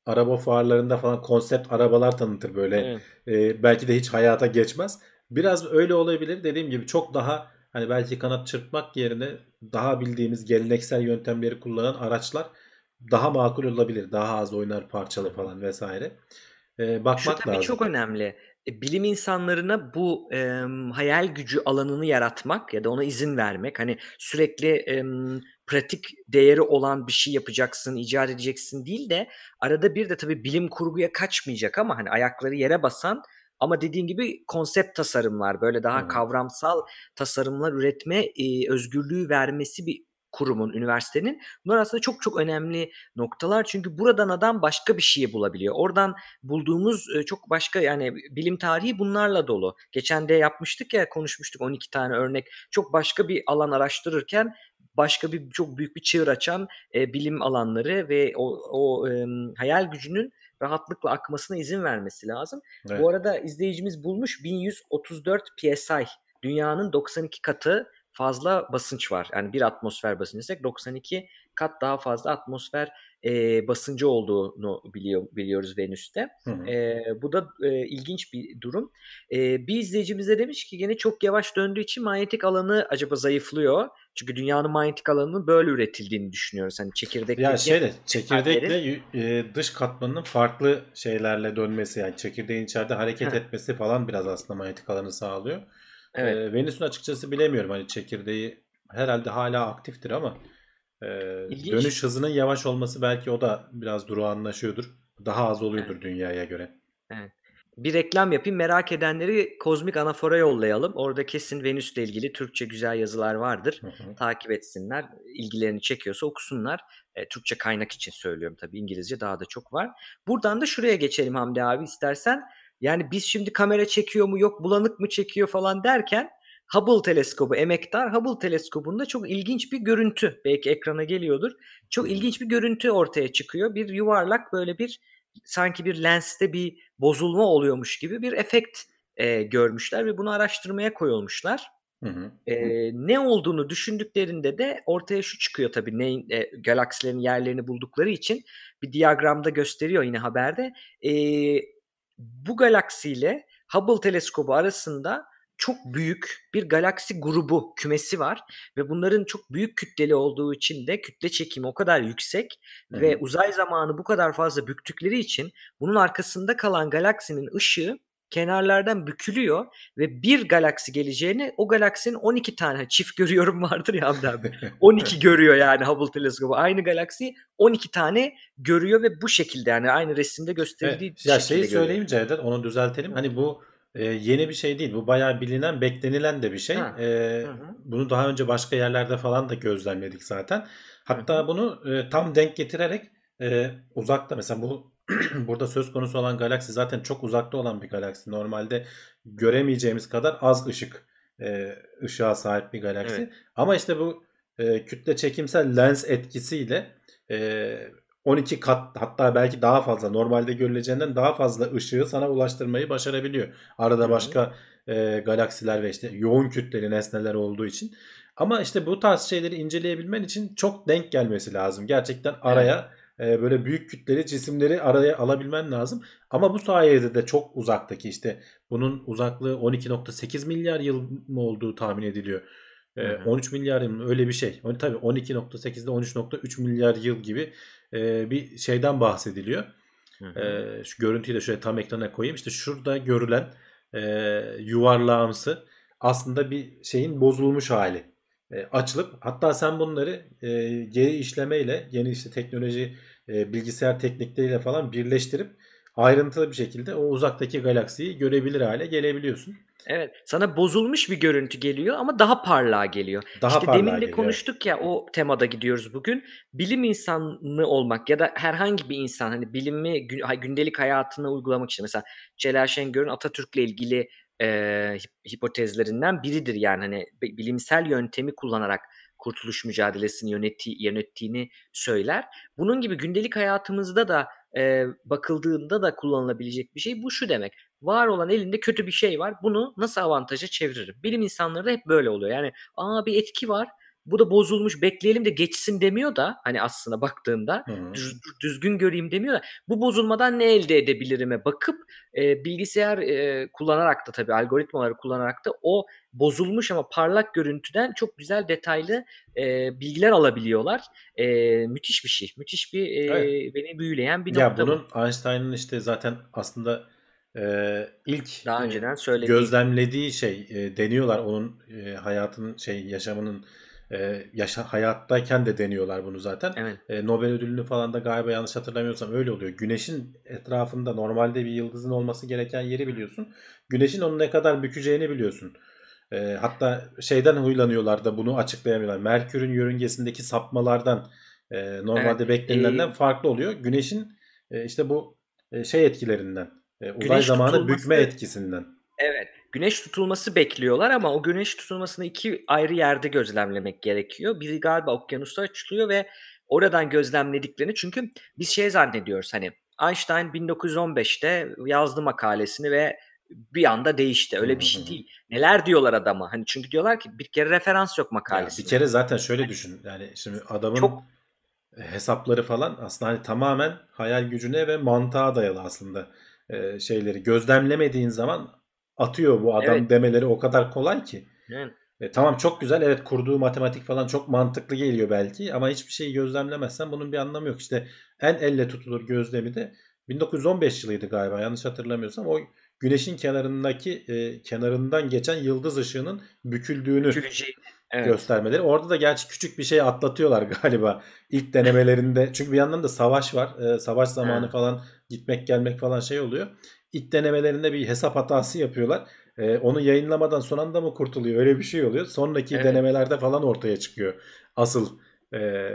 araba fuarlarında falan konsept arabalar tanıtır böyle. Evet. Ee, belki de hiç hayata geçmez. Biraz öyle olabilir. Dediğim gibi çok daha hani belki kanat çırpmak yerine daha bildiğimiz geleneksel yöntemleri kullanan araçlar daha makul olabilir. Daha az oynar parçalı falan vesaire. Şu bakmak tabii lazım. çok önemli. E, bilim insanlarına bu em, hayal gücü alanını yaratmak ya da ona izin vermek. Hani sürekli em, pratik değeri olan bir şey yapacaksın, icat edeceksin değil de arada bir de tabii bilim kurguya kaçmayacak ama hani ayakları yere basan ama dediğin gibi konsept tasarımlar böyle daha hı. kavramsal tasarımlar üretme e, özgürlüğü vermesi bir kurumun, üniversitenin. Bunlar aslında çok çok önemli noktalar. Çünkü buradan adam başka bir şeyi bulabiliyor. Oradan bulduğumuz çok başka yani bilim tarihi bunlarla dolu. Geçen de yapmıştık ya konuşmuştuk 12 tane örnek. Çok başka bir alan araştırırken başka bir çok büyük bir çığır açan e, bilim alanları ve o, o e, hayal gücünün rahatlıkla akmasına izin vermesi lazım. Evet. Bu arada izleyicimiz bulmuş 1134 psi. Dünyanın 92 katı fazla basınç var. Yani bir atmosfer basıncı desek 92 kat daha fazla atmosfer e, basıncı olduğunu biliyor, biliyoruz Venüs'te. Hı hı. E, bu da e, ilginç bir durum. E, bir izleyicimiz de demiş ki gene çok yavaş döndüğü için manyetik alanı acaba zayıflıyor. Çünkü dünyanın manyetik alanının böyle üretildiğini düşünüyoruz. Hani çekirdekte Ya şöyle çekirdekle e, dış katmanının farklı şeylerle dönmesi yani çekirdeğin içeride hareket Ha. etmesi falan biraz aslında manyetik alanı sağlıyor. Evet. Ee, Venüs'ün açıkçası bilemiyorum hani çekirdeği herhalde hala aktiftir ama e, İlginç. dönüş hızının yavaş olması belki o da biraz durağanlaşıyordur. Daha az oluyordur dünyaya göre. Bir reklam yapayım. Merak edenleri Kozmik Anafor'a yollayalım. Orada kesin Venüs'le ilgili Türkçe güzel yazılar vardır. Hı hı. Takip etsinler. İlgilerini çekiyorsa okusunlar. E, Türkçe kaynak için söylüyorum tabii. İngilizce daha da çok var. Buradan da şuraya geçelim Hamdi abi istersen. Yani biz şimdi kamera çekiyor mu yok bulanık mı çekiyor falan derken Hubble teleskobu emektar Hubble teleskobunda çok ilginç bir görüntü belki ekrana geliyordur. Çok ilginç bir görüntü ortaya çıkıyor. Bir yuvarlak böyle bir sanki bir lenste bir bozulma oluyormuş gibi bir efekt e, görmüşler ve bunu araştırmaya koyulmuşlar. Hı hı. E, ne olduğunu düşündüklerinde de ortaya şu çıkıyor tabii neyin, e, galaksilerin yerlerini buldukları için bir diyagramda gösteriyor yine haberde. E, bu galaksiyle Hubble teleskobu arasında çok büyük bir galaksi grubu kümesi var ve bunların çok büyük kütleli olduğu için de kütle çekimi o kadar yüksek Hı ve uzay zamanı bu kadar fazla büktükleri için bunun arkasında kalan galaksinin ışığı kenarlardan bükülüyor ve bir galaksi geleceğini o galaksinin 12 tane çift görüyorum [LAUGHS] vardır ya Hamdi abi. 12 [LAUGHS] görüyor yani Hubble teleskobu. Aynı galaksi 12 tane görüyor ve bu şekilde yani aynı resimde gösterildiği Evet. Ya şekilde şeyi görüyor. söyleyeyim Cevdet onu düzeltelim. Hani bu e, yeni bir şey değil. Bu bayağı bilinen, beklenilen de bir şey. Ha. E, Hı hı. bunu daha önce başka yerlerde falan da gözlemledik zaten. Hatta Hı hı. bunu e, tam denk getirerek e, uzakta mesela bu [CLEARS THROAT] burada söz konusu olan galaksi zaten çok uzakta olan bir galaksi. Normalde göremeyeceğimiz kadar az ışık e, ışığa sahip bir galaksi. Evet. Ama işte bu e, kütle çekimsel lens etkisiyle e, 12 kat hatta belki daha fazla normalde görüleceğinden daha fazla ışığı sana ulaştırmayı başarabiliyor. Arada hı. başka e, galaksiler ve işte yoğun kütleli nesneler olduğu için. Ama işte bu tarz şeyleri inceleyebilmen için çok denk gelmesi lazım. Gerçekten araya e, böyle büyük kütleli cisimleri araya alabilmen lazım. Ama bu sayede de çok uzaktaki işte bunun uzaklığı 12.8 milyar yıl mı olduğu tahmin ediliyor. E, Hı hı. 13 milyar yıl öyle bir şey. Tabii 12.8'de 13.3 milyar yıl gibi e, bir şeyden bahsediliyor. Hı hı. E, şu görüntüyü de şöyle tam ekrana koyayım. İşte şurada görülen e, yuvarlağımsı aslında bir şeyin bozulmuş hali. E, açılıp hatta sen bunları e, geri işlemeyle yeni işte teknoloji e, bilgisayar teknikleriyle falan birleştirip ayrıntılı bir şekilde o uzaktaki galaksiyi görebilir hale gelebiliyorsun. Evet. Sana bozulmuş bir görüntü geliyor ama daha parlağa geliyor. Daha işte parlağa demin de geliyor, konuştuk ya o temada gidiyoruz bugün. Bilim insanı olmak ya da herhangi bir insan hani bilimi gündelik hayatına uygulamak için mesela Celal Şengör'ün Atatürk'le ilgili e, hip- hipotezlerinden biridir yani hani bi- bilimsel yöntemi kullanarak kurtuluş mücadelesini yönetti, yönettiğini söyler. Bunun gibi gündelik hayatımızda da e, bakıldığında da kullanılabilecek bir şey bu şu demek. Var olan elinde kötü bir şey var. Bunu nasıl avantaja çeviririm? Bilim insanları da hep böyle oluyor. Yani aa bir etki var. Bu da bozulmuş bekleyelim de geçsin demiyor da hani aslında baktığında düz- düzgün göreyim demiyor da bu bozulmadan ne elde edebilirime bakıp e, bilgisayar e, kullanarak da tabii algoritmaları kullanarak da o bozulmuş ama parlak görüntüden çok güzel detaylı e, bilgiler alabiliyorlar. E, müthiş bir şey. Müthiş bir e, Evet. beni büyüleyen bir Ya nokta bu. bunun Einstein'ın işte zaten aslında e, ilk Daha e, önceden söylediği gözlemlediği şey e, deniyorlar onun e, hayatın şey yaşamının e, yaşa hayattayken de deniyorlar bunu zaten. evet. E, Nobel ödülünü falan da galiba yanlış hatırlamıyorsam öyle oluyor. Güneşin etrafında normalde bir yıldızın olması gereken yeri biliyorsun. Güneşin onu ne kadar bükeceğini biliyorsun. E, hatta şeyden huylanıyorlar da bunu açıklayamıyorlar. Merkür'ün yörüngesindeki sapmalardan e, normalde beklenilenden e, farklı oluyor. Güneşin e, işte bu e, şey etkilerinden, e, uzay zamanı bükme etkisinden. Evet. Güneş tutulması bekliyorlar ama o güneş tutulmasını iki ayrı yerde gözlemlemek gerekiyor. Biri galiba okyanusta açılıyor ve oradan gözlemlediklerini çünkü biz şey zannediyoruz hani Einstein 1915'te yazdı makalesini ve bir anda değişti. Öyle bir şey değil. Neler diyorlar adama? Hani çünkü diyorlar ki bir kere referans yok Ya makalesinde. bir kere zaten şöyle düşün. Yani şimdi adamın Çok hesapları falan aslında hani tamamen hayal gücüne ve mantığa dayalı aslında e, şeyleri. Gözlemlemediğin zaman atıyor bu adam Evet. demeleri o kadar kolay ki. Yani E, tamam çok güzel evet kurduğu matematik falan çok mantıklı geliyor belki ama hiçbir şeyi gözlemlemezsen bunun bir anlamı yok. İşte en elle tutulur gözlemi de 1915 yılıydı galiba yanlış hatırlamıyorsam o güneşin kenarındaki e, kenarından geçen yıldız ışığının büküldüğünü Güleceği. Evet. göstermeleri. Orada da gerçi küçük bir şey atlatıyorlar [LAUGHS] galiba ilk denemelerinde. Çünkü bir yandan da savaş var. Ee, savaş zamanı falan gitmek gelmek falan şey oluyor. İlk denemelerinde bir hesap hatası yapıyorlar. Ee, onu yayınlamadan son anda mı kurtuluyor? Öyle bir şey oluyor. Sonraki Evet. denemelerde falan ortaya çıkıyor. Asıl ee,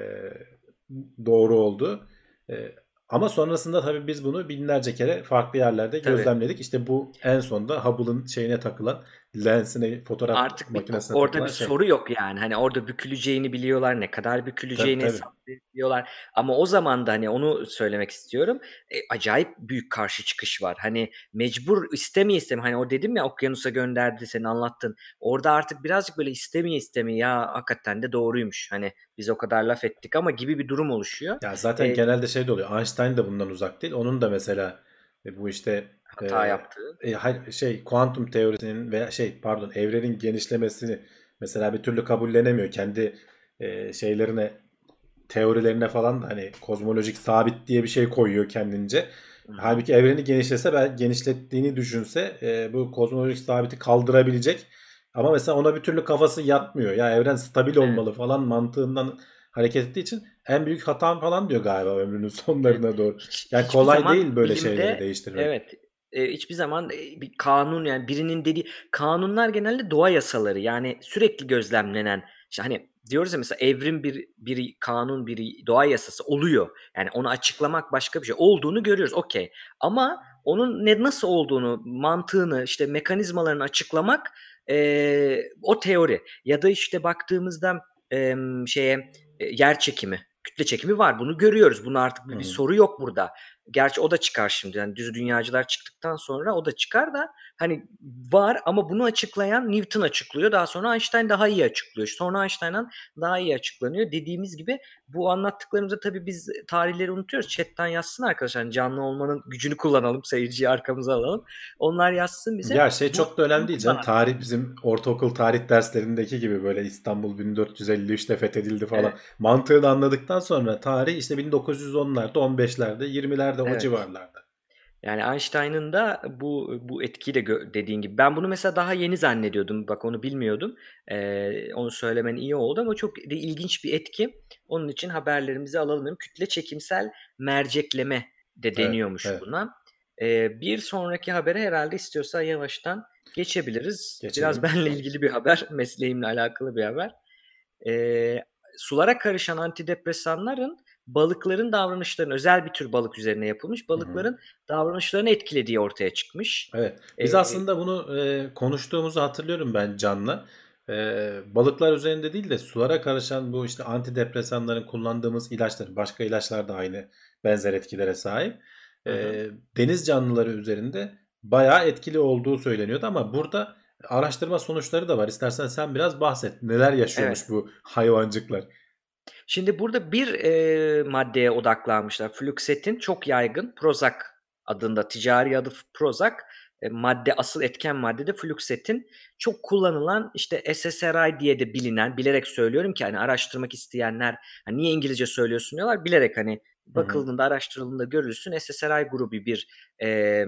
doğru oldu. Ee, ama sonrasında tabii biz bunu binlerce kere farklı yerlerde Tabii. gözlemledik. İşte bu en sonunda Hubble'ın şeyine takılan lensine fotoğraf Artık makinesine orada bir şey. soru yok yani. Hani orada büküleceğini biliyorlar, ne kadar büküleceğini Tabii, tabii. hesaplayabiliyorlar. Ama o zaman da hani onu söylemek istiyorum. E, acayip büyük karşı çıkış var. Hani mecbur istemeye istemeye hani o dedim ya okyanusa gönderdi senin anlattın. Orada artık birazcık böyle istemeye istemeye ya hakikaten de doğruymuş. Hani biz o kadar laf ettik ama gibi bir durum oluşuyor. Ya zaten Ee, genelde şey de oluyor. Einstein de bundan uzak değil. Onun da mesela e, bu işte Hata e, yaptığı. e, şey kuantum teorisinin veya şey pardon evrenin genişlemesini mesela bir türlü kabullenemiyor. Kendi e, şeylerine teorilerine falan hani kozmolojik sabit diye bir şey koyuyor kendince. Hı. Halbuki evreni genişlese ben genişlettiğini düşünse e, bu kozmolojik sabiti kaldırabilecek. Ama mesela ona bir türlü kafası yatmıyor. Ya evren stabil Evet. olmalı falan mantığından hareket ettiği için en büyük hatam falan diyor galiba ömrünün sonlarına doğru. Hiç- Yani kolay değil böyle bilimde- şeyleri değiştirmek. Evet. E, hiçbir zaman e, bir kanun yani birinin dediği kanunlar genelde doğa yasaları yani sürekli gözlemlenen işte hani diyoruz ya mesela evrim bir bir kanun bir doğa yasası oluyor. Yani onu açıklamak başka bir şey olduğunu görüyoruz. Okey. Ama onun ne nasıl olduğunu, mantığını, işte mekanizmalarını açıklamak e, o teori ya da işte baktığımızda e, şeye yer çekimi, kütle çekimi var. Bunu görüyoruz. Bunu artık bir, bir soru yok burada. Gerçi o da çıkar şimdi. Yani düz dünyacılar çıktıktan sonra o da çıkar da hani var ama bunu açıklayan Newton açıklıyor. Daha sonra Einstein daha iyi açıklıyor. Sonra Einstein'dan daha iyi açıklanıyor. Dediğimiz gibi bu anlattıklarımızda tabii biz tarihleri unutuyoruz. Chat'ten yazsın arkadaşlar. Hani canlı olmanın gücünü kullanalım. Seyirciyi arkamıza alalım. Onlar yazsın bize. Ya şey çok da önemli değil canım. Tarih bizim ortaokul tarih derslerindeki gibi böyle İstanbul 1453'te fethedildi falan. Evet. Mantığını anladıktan sonra tarih işte 1910'larda, 15'lerde, 20'lerde o Evet. civarlarda. Yani Einstein'ın da bu bu etkiyi de gö- dediğin gibi. Ben bunu mesela daha yeni zannediyordum. Bak onu bilmiyordum. Ee, onu söylemen iyi oldu ama çok de ilginç bir etki. Onun için haberlerimizi alalım. dedim. Kütle çekimsel mercekleme de deniyormuş evet. buna. Ee, bir sonraki habere herhalde istiyorsa yavaştan geçebiliriz. Geçelim. Biraz benle ilgili bir haber. Mesleğimle alakalı bir haber. Ee, sulara karışan antidepresanların balıkların davranışlarını özel bir tür balık üzerine yapılmış balıkların davranışlarını etkilediği ortaya çıkmış. Evet. Biz Ee, aslında bunu e, konuştuğumuzu hatırlıyorum ben Can'la. E, balıklar üzerinde değil de sulara karışan bu işte antidepresanların kullandığımız ilaçlar, başka ilaçlar da aynı benzer etkilere sahip. E, Hı deniz canlıları üzerinde bayağı etkili olduğu söyleniyordu ama burada araştırma sonuçları da var. İstersen sen biraz bahset. Neler yaşıyormuş Evet. bu hayvancıklar? Şimdi burada bir e, maddeye odaklanmışlar. Fluxetin çok yaygın Prozac adında ticari adı Prozac. E, madde asıl etken madde de Fluxetin. Çok kullanılan işte SSRI diye de bilinen bilerek söylüyorum ki hani araştırmak isteyenler hani niye İngilizce söylüyorsun diyorlar bilerek hani bakıldığında araştırıldığında görülsün SSRI grubu bir e,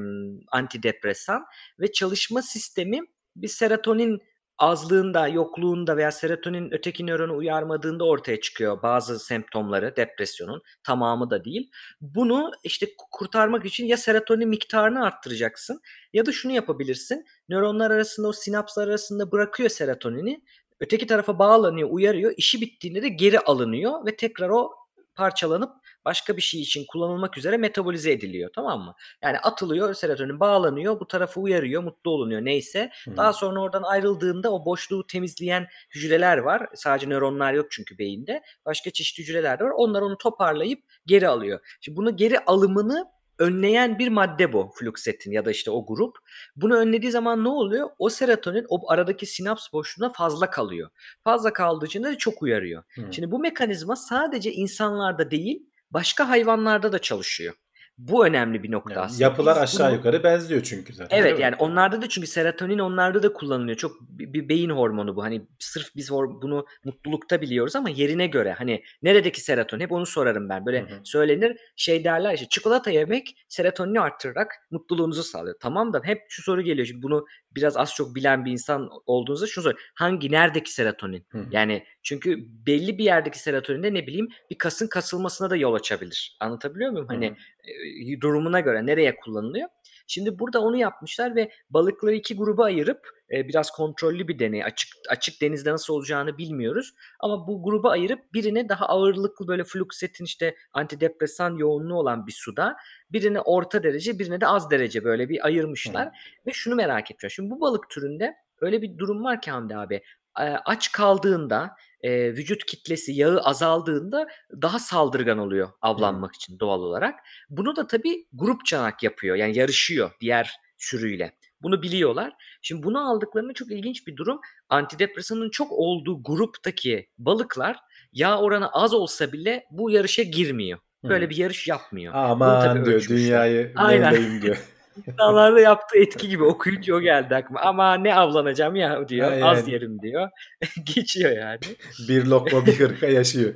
antidepresan ve çalışma sistemi bir serotonin azlığında, yokluğunda veya serotonin öteki nöronu uyarmadığında ortaya çıkıyor bazı semptomları depresyonun. Tamamı da değil. Bunu işte kurtarmak için ya serotonin miktarını arttıracaksın ya da şunu yapabilirsin. Nöronlar arasında o sinapslar arasında bırakıyor serotonini. Öteki tarafa bağlanıyor, uyarıyor. İşi bittiğinde de geri alınıyor ve tekrar o parçalanıp başka bir şey için kullanılmak üzere metabolize ediliyor tamam mı? Yani atılıyor serotonin bağlanıyor bu tarafı uyarıyor mutlu olunuyor neyse. Hı. Daha sonra oradan ayrıldığında o boşluğu temizleyen hücreler var. Sadece nöronlar yok çünkü beyinde. Başka çeşitli hücreler de var. Onlar onu toparlayıp geri alıyor. Şimdi bunu geri alımını önleyen bir madde bu fluxetin ya da işte o grup. Bunu önlediği zaman ne oluyor? O serotonin o aradaki sinaps boşluğuna fazla kalıyor. Fazla kaldığı için de çok uyarıyor. Hı. Şimdi bu mekanizma sadece insanlarda değil başka hayvanlarda da çalışıyor. Bu önemli bir nokta Yani aslında. yapılar Biz aşağı bunu- yukarı benziyor çünkü zaten. Evet yani onlarda da çünkü serotonin onlarda da kullanılıyor. Çok bir beyin hormonu bu. Hani sırf biz bunu mutlulukta biliyoruz ama yerine göre hani neredeki serotonin hep onu sorarım ben. Böyle Hı hı. söylenir şey derler işte çikolata yemek serotonini arttırarak mutluluğunuzu sağlıyor. Tamam da hep şu soru geliyor. Şimdi bunu biraz az çok bilen bir insan olduğunuzda şunu sor. Hangi neredeki serotonin? Hı. Yani çünkü belli bir yerdeki serotonin de ne bileyim bir kasın kasılmasına da yol açabilir. Anlatabiliyor muyum? Hani Hı hı. e, durumuna göre nereye kullanılıyor. Şimdi burada onu yapmışlar ve balıkları iki gruba ayırıp e, biraz kontrollü bir deney. Açık açık denizde nasıl olacağını bilmiyoruz. Ama bu gruba ayırıp birine daha ağırlıklı böyle fluxetin işte antidepresan yoğunluğu olan bir suda, birine orta derece, birine de az derece böyle bir ayırmışlar. Ve şunu merak etmişler. Şimdi bu balık türünde öyle bir durum var ki Hamdi abi. e, Aç kaldığında e, vücut kitlesi yağı azaldığında daha saldırgan oluyor avlanmak için doğal olarak. Bunu da tabii grup çanak yapıyor. Yani yarışıyor diğer sürüyle. Bunu biliyorlar. Şimdi bunu aldıklarında çok ilginç bir durum. Antidepresanın çok olduğu gruptaki balıklar yağ oranı az olsa bile bu yarışa girmiyor. Böyle Hı. bir yarış yapmıyor. Aman diyor ölçmüşler. dünyayı Aynen. levleyim diyor. [LAUGHS] İnsanlarda yaptığı etki gibi okuyunca o geldi aklıma. Ama ne avlanacağım ya diyor. Ha, Az yani. yerim diyor. [LAUGHS] Geçiyor yani. bir lokma bir hırka yaşıyor.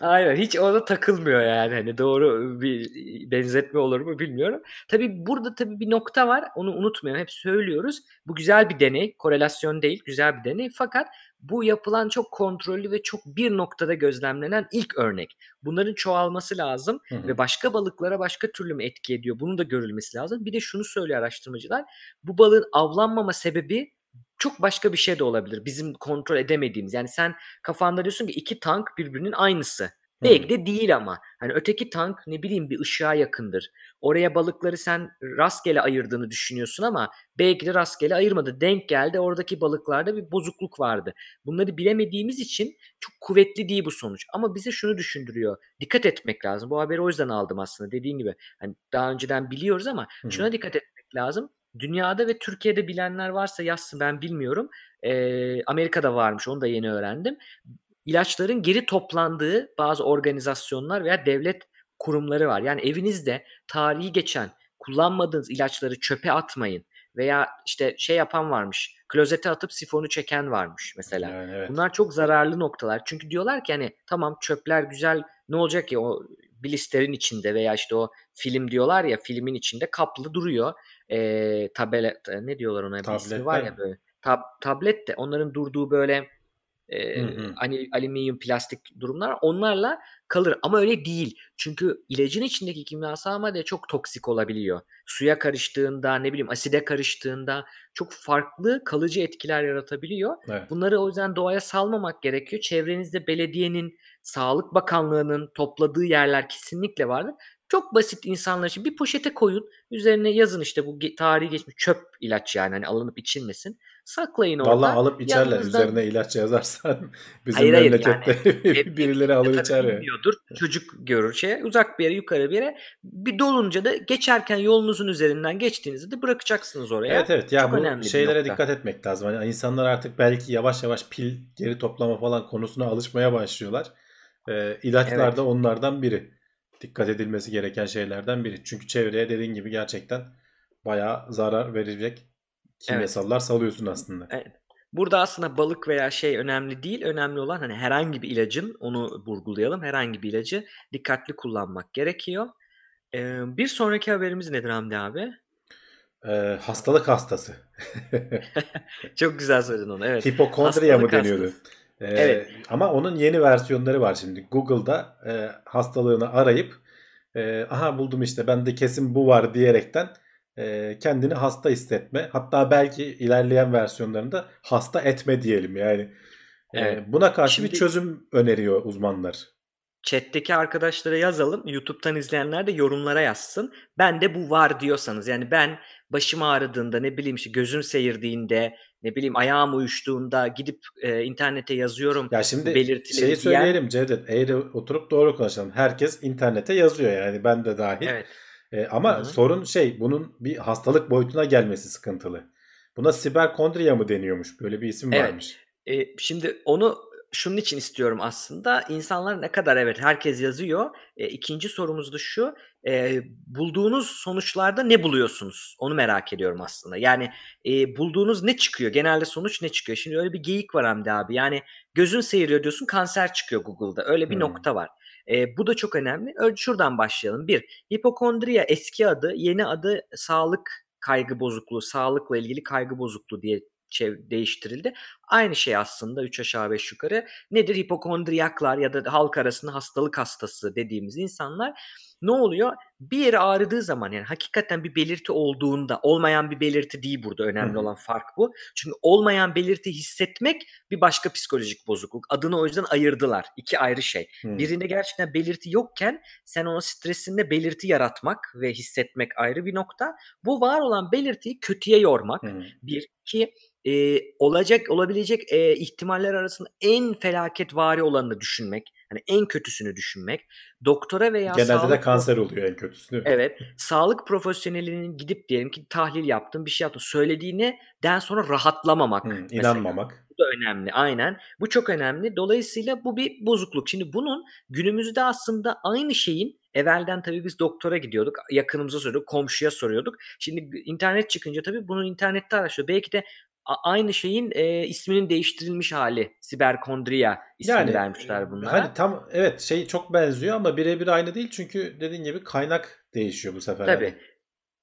Aynen hiç orada takılmıyor yani hani doğru bir benzetme olur mu bilmiyorum. Tabii burada tabii bir nokta var onu unutmayalım hep söylüyoruz. Bu güzel bir deney korelasyon değil güzel bir deney fakat bu yapılan çok kontrollü ve çok bir noktada gözlemlenen ilk örnek. Bunların çoğalması lazım Hı hı. ve başka balıklara başka türlü mü etki ediyor bunun da görülmesi lazım. Bir de şunu söylüyor araştırmacılar bu balığın avlanmama sebebi çok başka bir şey de olabilir. Bizim kontrol edemediğimiz. Yani sen kafanda diyorsun ki iki tank birbirinin aynısı. Belki de değil ama. Hani öteki tank ne bileyim bir ışığa yakındır. Oraya balıkları sen rastgele ayırdığını düşünüyorsun ama belki de rastgele ayırmadı. Denk geldi oradaki balıklarda bir bozukluk vardı. Bunları bilemediğimiz için çok kuvvetli değil bu sonuç. Ama bize şunu düşündürüyor. Dikkat etmek lazım. Bu haberi o yüzden aldım aslında dediğin gibi. Hani daha önceden biliyoruz ama Hı hı. şuna dikkat etmek lazım. Dünyada ve Türkiye'de bilenler varsa yazsın ben bilmiyorum. Ee, Amerika'da varmış onu da yeni öğrendim. İlaçların geri toplandığı bazı organizasyonlar veya devlet kurumları var. Yani evinizde tarihi geçen kullanmadığınız ilaçları çöpe atmayın. Veya işte şey yapan varmış. Klozete atıp sifonu çeken varmış mesela. Yani evet. Bunlar çok zararlı noktalar. Çünkü diyorlar ki hani tamam çöpler güzel ne olacak ki o blisterin içinde veya işte o film diyorlar ya filmin içinde kaplı duruyor. Ee, tabela ne diyorlar ona ismi var ya böyle. Tab, tablet de onların durduğu böyle e, Hı hı. hani alüminyum plastik durumlar onlarla kalır ama öyle değil. Çünkü ilacın içindeki kimyasal madde çok toksik olabiliyor. Suya karıştığında ne bileyim aside karıştığında çok farklı kalıcı etkiler yaratabiliyor. Evet. Bunları o yüzden doğaya salmamak gerekiyor. Çevrenizde belediyenin, Sağlık Bakanlığı'nın topladığı yerler kesinlikle vardır. Çok basit insanlar için bir poşete koyun. Üzerine yazın işte bu tarihi geçmiş çöp ilaç yani hani alınıp içilmesin. Saklayın orada. Vallahi alıp içerler. Yanınızdan- Üzerine ilaç yazarsan [LAUGHS] bizim Hayır, hayır, memlekette Hep- [LAUGHS] birileri alır içer ya. Çocuk görür şey uzak bir yere yukarı bir yere bir dolunca da geçerken yolunuzun üzerinden geçtiğinizde de bırakacaksınız oraya. Evet evet ya Çok bu şeylere dikkat etmek lazım. Hani insanlar artık belki yavaş yavaş pil geri toplama falan konusuna alışmaya başlıyorlar. Ee, ilaçlar Evet. da onlardan biri. Dikkat edilmesi gereken şeylerden biri. Çünkü çevreye dediğin gibi gerçekten bayağı zarar verecek kimyasallar salıyorsun aslında. Burada aslında balık veya şey önemli değil. Önemli olan hani herhangi bir ilacın onu vurgulayalım. Herhangi bir ilacı dikkatli kullanmak gerekiyor. Ee, bir sonraki haberimiz nedir Hamdi abi? Ee, hastalık hastası. [LAUGHS] [LAUGHS] Çok güzel söyledin onu. Evet. Hipokondriya mı Hastalık deniyordu? hastası. Ee, Evet. Ama onun yeni versiyonları var şimdi. Google'da e, hastalığını arayıp e, aha buldum işte bende kesin bu var diyerekten e, kendini hasta hissetme. Hatta belki ilerleyen versiyonlarında hasta etme diyelim yani. E, Evet. buna karşı bir Şimdi- çözüm öneriyor uzmanlar. Chat'teki arkadaşlara yazalım. YouTube'dan izleyenler de yorumlara yazsın. Ben de bu var diyorsanız yani ben başım ağrıdığında ne bileyim işte gözüm seyirdiğinde ne bileyim ayağım uyuştuğunda gidip e, internete yazıyorum. Ya şimdi belirtileri şeyi diyen- söyleyelim Cevdet. Eğri oturup doğru konuşalım. Herkes internete yazıyor yani ben de dahil. Evet. E, ama Hı hı. sorun şey bunun bir hastalık boyutuna gelmesi sıkıntılı. Buna siberkondriya mı deniyormuş? Böyle bir isim Evet. varmış. E, şimdi onu şunun için istiyorum aslında. İnsanlar ne kadar evet herkes yazıyor. E, ikinci sorumuz da şu. e, bulduğunuz sonuçlarda ne buluyorsunuz? Onu merak ediyorum aslında. Yani e, bulduğunuz ne çıkıyor? Genelde sonuç ne çıkıyor? Şimdi öyle bir geyik var Hamdi abi. Yani gözün seyiriyor diyorsun kanser çıkıyor Google'da. Öyle bir Hmm. nokta var. E, bu da çok önemli. Önce şuradan başlayalım. Bir, hipokondriya eski adı, yeni adı sağlık kaygı bozukluğu, sağlıkla ilgili kaygı bozukluğu diye değiştirildi. Aynı şey aslında 3 aşağı 5 yukarı. Nedir hipokondriyaklar ya da halk arasında hastalık hastası dediğimiz insanlar ne oluyor? Bir yeri ağrıdığı zaman yani hakikaten bir belirti olduğunda olmayan bir belirti değil burada önemli Hı hı. olan fark bu. Çünkü olmayan belirti hissetmek bir başka psikolojik bozukluk. Adını o yüzden ayırdılar. İki ayrı şey. Hmm. Birinde gerçekten belirti yokken sen ona stresinde belirti yaratmak ve hissetmek ayrı bir nokta. Bu var olan belirtiyi kötüye yormak. Hmm. Bir, iki e, olacak olabilecek e, ihtimaller arasında en felaketvari olanını düşünmek. Hani en kötüsünü düşünmek. Doktora veya Genelde de sağlık kanser oluyor en kötüsü değil mi? Evet. Sağlık profesyonelinin gidip diyelim ki tahlil yaptın, bir şey yaptın. Söylediğine den sonra rahatlamamak Hmm, mesela. inanmamak. Bu da önemli. Aynen. Bu çok önemli. Dolayısıyla bu bir bozukluk. Şimdi bunun günümüzde aslında aynı şeyin evvelden tabii biz doktora gidiyorduk. Yakınımıza soruyorduk, komşuya soruyorduk. Şimdi internet çıkınca tabii bunu internette araştırıyor. Belki de aynı şeyin e, isminin değiştirilmiş hali. Siberkondriya ismini Yani vermişler bunlara. Hani tam evet şey çok benziyor ama birebir aynı değil çünkü dediğin gibi kaynak değişiyor bu sefer. Tabii.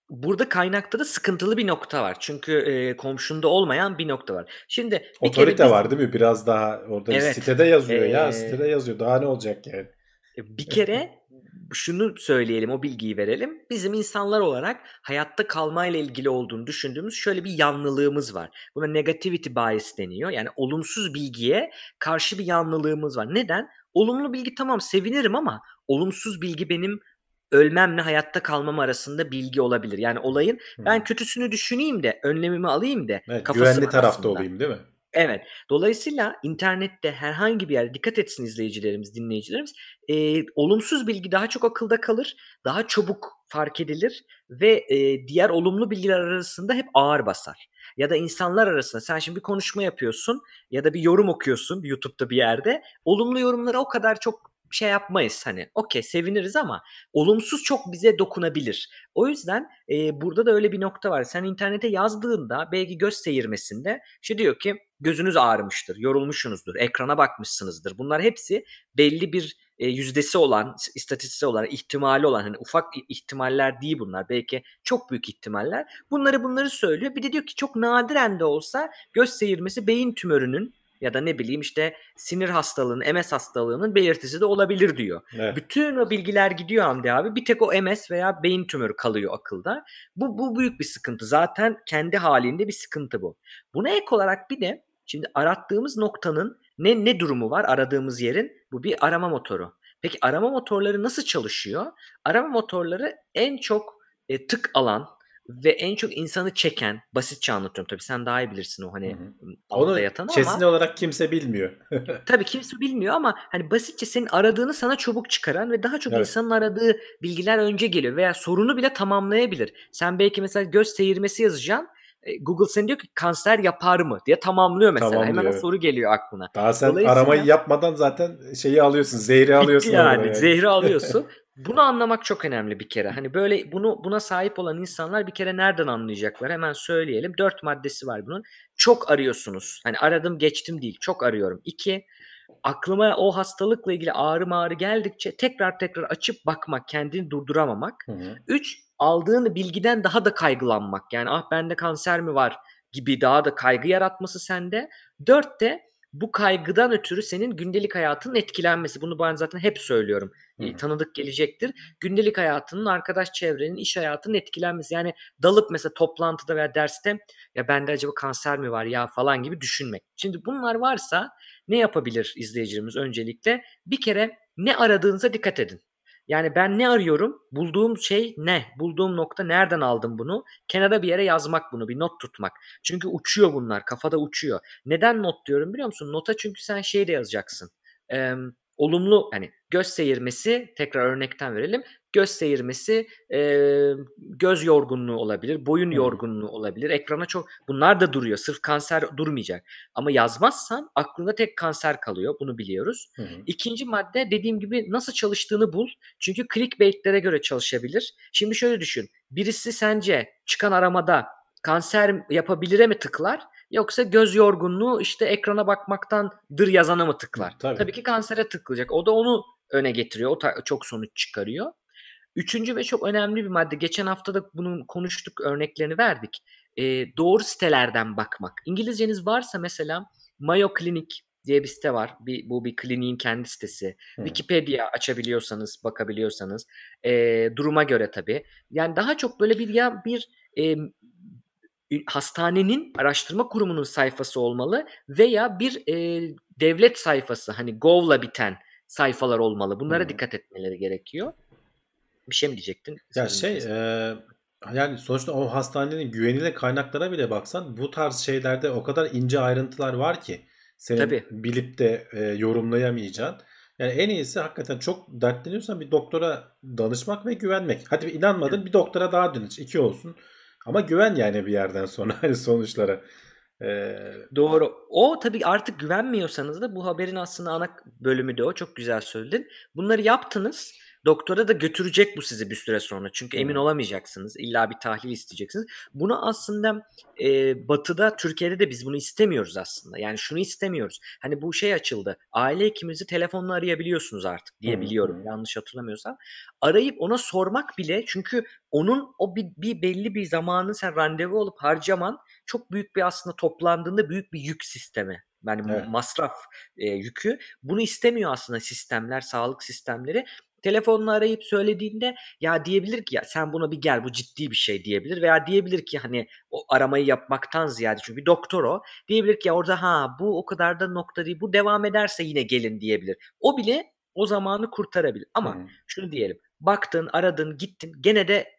Burada kaynakta da sıkıntılı bir nokta var. Çünkü e, komşunda olmayan bir nokta var. Şimdi bir Otorite kere biz- var değil mi? Biraz daha orada Evet. sitede yazıyor ya. Ee, Sitede yazıyor. Daha ne olacak yani? E, Bir kere [LAUGHS] şunu söyleyelim, o bilgiyi verelim. Bizim insanlar olarak hayatta kalmayla ilgili olduğunu düşündüğümüz şöyle bir yanlılığımız var. Buna negativity bias deniyor. Yani olumsuz bilgiye karşı bir yanlılığımız var. Neden? Olumlu bilgi tamam sevinirim ama olumsuz bilgi benim ölmemle hayatta kalmam arasında bilgi olabilir. Yani olayın ben Hmm. kötüsünü düşüneyim de önlemimi alayım da Evet, güvenli tarafta aslında. olayım değil mi? Evet. Dolayısıyla internette herhangi bir yerde dikkat etsin izleyicilerimiz, dinleyicilerimiz. e, olumsuz bilgi daha çok akılda kalır, daha çabuk fark edilir ve e, diğer olumlu bilgiler arasında hep ağır basar. Ya da insanlar arasında sen şimdi bir konuşma yapıyorsun ya da bir yorum okuyorsun YouTube'da bir yerde. Olumlu yorumlara o kadar çok şey yapmayız hani. Okey seviniriz ama olumsuz çok bize dokunabilir. O yüzden e, burada da öyle bir nokta var. Sen internete yazdığında belki göz seyirmesinde işte diyor ki gözünüz ağrımıştır, yorulmuşsunuzdur, ekrana bakmışsınızdır. Bunlar hepsi belli bir e, yüzdesi olan, istatistiksel olan, ihtimali olan hani ufak ihtimaller değil bunlar. Belki çok büyük ihtimaller. Bunları bunları söylüyor. Bir de diyor ki çok nadiren de olsa göz seyirmesi beyin tümörünün ya da ne bileyim işte sinir hastalığının, MS hastalığının belirtisi de olabilir diyor. Evet. Bütün o bilgiler gidiyor Hamdi abi. Bir tek o MS veya beyin tümörü kalıyor akılda. Bu, bu büyük bir sıkıntı. Zaten kendi halinde bir sıkıntı bu. Buna ek olarak bir de şimdi arattığımız noktanın ne ne durumu var aradığımız yerin? Bu bir arama motoru. Peki arama motorları nasıl çalışıyor? Arama motorları en çok e, tık alan ve en çok insanı çeken, basitçe anlatıyorum tabii sen daha iyi bilirsin o hani altta Onu yatanı kesin ama olarak kimse bilmiyor. [LAUGHS] tabii kimse bilmiyor ama hani basitçe senin aradığını sana çabuk çıkaran ve daha çok Evet. insanın aradığı bilgiler önce geliyor veya sorunu bile tamamlayabilir. Sen belki mesela göz seyirmesi yazacaksın. E, Google seni diyor ki kanser yapar mı diye tamamlıyor mesela. Tamamlıyor, Hemen o soru geliyor aklına. Daha sen Dolayısıyla- aramayı yapmadan zaten şeyi alıyorsun, zehri alıyorsun yani. yani. Zehri alıyorsun. [LAUGHS] Bunu anlamak çok önemli bir kere. Hani böyle bunu buna sahip olan insanlar bir kere nereden anlayacaklar? Hemen söyleyelim. Dört maddesi var bunun. Çok arıyorsunuz. Hani aradım geçtim değil. Çok arıyorum. İki, aklıma o hastalıkla ilgili ağrı mağrı geldikçe tekrar tekrar açıp bakmak, kendini durduramamak. Hı hı. Üç, aldığın bilgiden daha da kaygılanmak. Yani ah bende kanser mi var gibi daha da kaygı yaratması sende. Dört de bu kaygıdan ötürü senin gündelik hayatının etkilenmesi. Bunu ben zaten hep söylüyorum. Hı. E, Tanıdık gelecektir. Gündelik hayatının, arkadaş çevrenin, iş hayatının etkilenmesi. Yani dalıp mesela toplantıda veya derste ya bende acaba kanser mi var ya falan gibi düşünmek. Şimdi bunlar varsa ne yapabilir izleyicilerimiz öncelikle? Bir kere ne aradığınıza dikkat edin. Yani ben ne arıyorum? Bulduğum şey ne? Bulduğum nokta nereden aldım bunu? Kenara bir yere yazmak bunu, bir not tutmak. Çünkü uçuyor bunlar, kafada uçuyor. Neden not diyorum biliyor musun? Nota çünkü sen şey de yazacaksın. Ee, olumlu hani göz seyirmesi, tekrar örnekten verelim. Göz seyirmesi, e, göz yorgunluğu olabilir, boyun Hı. yorgunluğu olabilir. Ekrana çok bunlar da duruyor. Sırf kanser durmayacak. Ama yazmazsan aklında tek kanser kalıyor. Bunu biliyoruz. Hı. İkinci madde dediğim gibi nasıl çalıştığını bul. Çünkü clickbait'lere göre çalışabilir. Şimdi şöyle düşün. Birisi sence çıkan aramada kanser yapabilire mi tıklar? Yoksa göz yorgunluğu işte ekrana bakmaktandır yazana mı tıklar? Tabii. Tabii ki kansere tıklayacak. O da onu öne getiriyor. O ta- çok sonuç çıkarıyor. Üçüncü ve çok önemli bir madde. Geçen hafta da bunun konuştuk, örneklerini verdik. Ee, doğru sitelerden bakmak. İngilizceniz varsa mesela Mayo Clinic diye bir site var. Bir, bu bir kliniğin kendi sitesi. Hı. Wikipedia açabiliyorsanız, bakabiliyorsanız. ee, duruma göre tabii. Yani daha çok böyle bir ya bir e, hastanenin araştırma kurumunun sayfası olmalı veya bir e, devlet sayfası hani gov'la biten sayfalar olmalı. Bunlara Hı. dikkat etmeleri gerekiyor. Bir şey mi diyecektin? Ya şey e, yani sonuçta o hastanenin güvenilir kaynaklara bile baksan bu tarz şeylerde o kadar ince ayrıntılar var ki senin Tabii. bilip de e, yorumlayamayacağın. Yani en iyisi hakikaten çok dertleniyorsan bir doktora danışmak ve güvenmek. Hadi inanmadın bir doktora daha danış. iki olsun. Ama güven yani bir yerden sonra [LAUGHS] hani sonuçlara. E, Doğru. O tabii artık güvenmiyorsanız da bu haberin aslında ana bölümü de o. Çok güzel söyledin. Bunları yaptınız. Doktora da götürecek bu sizi bir süre sonra. Çünkü emin olamayacaksınız. İlla bir tahlil isteyeceksiniz. Bunu aslında e, Batı'da, Türkiye'de de biz bunu istemiyoruz aslında. Yani şunu istemiyoruz. Hani bu şey açıldı. Aile hekiminizi telefonla arayabiliyorsunuz artık diye biliyorum. Yanlış hatırlamıyorsam. Arayıp ona sormak bile çünkü onun o bir, bir belli bir zamanı sen randevu olup harcaman çok büyük bir aslında toplandığında büyük bir yük sistemi. Yani Evet. masraf e, yükü. Bunu istemiyor aslında sistemler, sağlık sistemleri. Telefonla arayıp söylediğinde ya diyebilir ki ya sen buna bir gel bu ciddi bir şey diyebilir veya diyebilir ki hani o aramayı yapmaktan ziyade çünkü bir doktor o diyebilir ki ya orada ha bu o kadar da nokta değil bu devam ederse yine gelin diyebilir. O bile o zamanı kurtarabilir ama Hı. şunu diyelim baktın aradın gittin gene de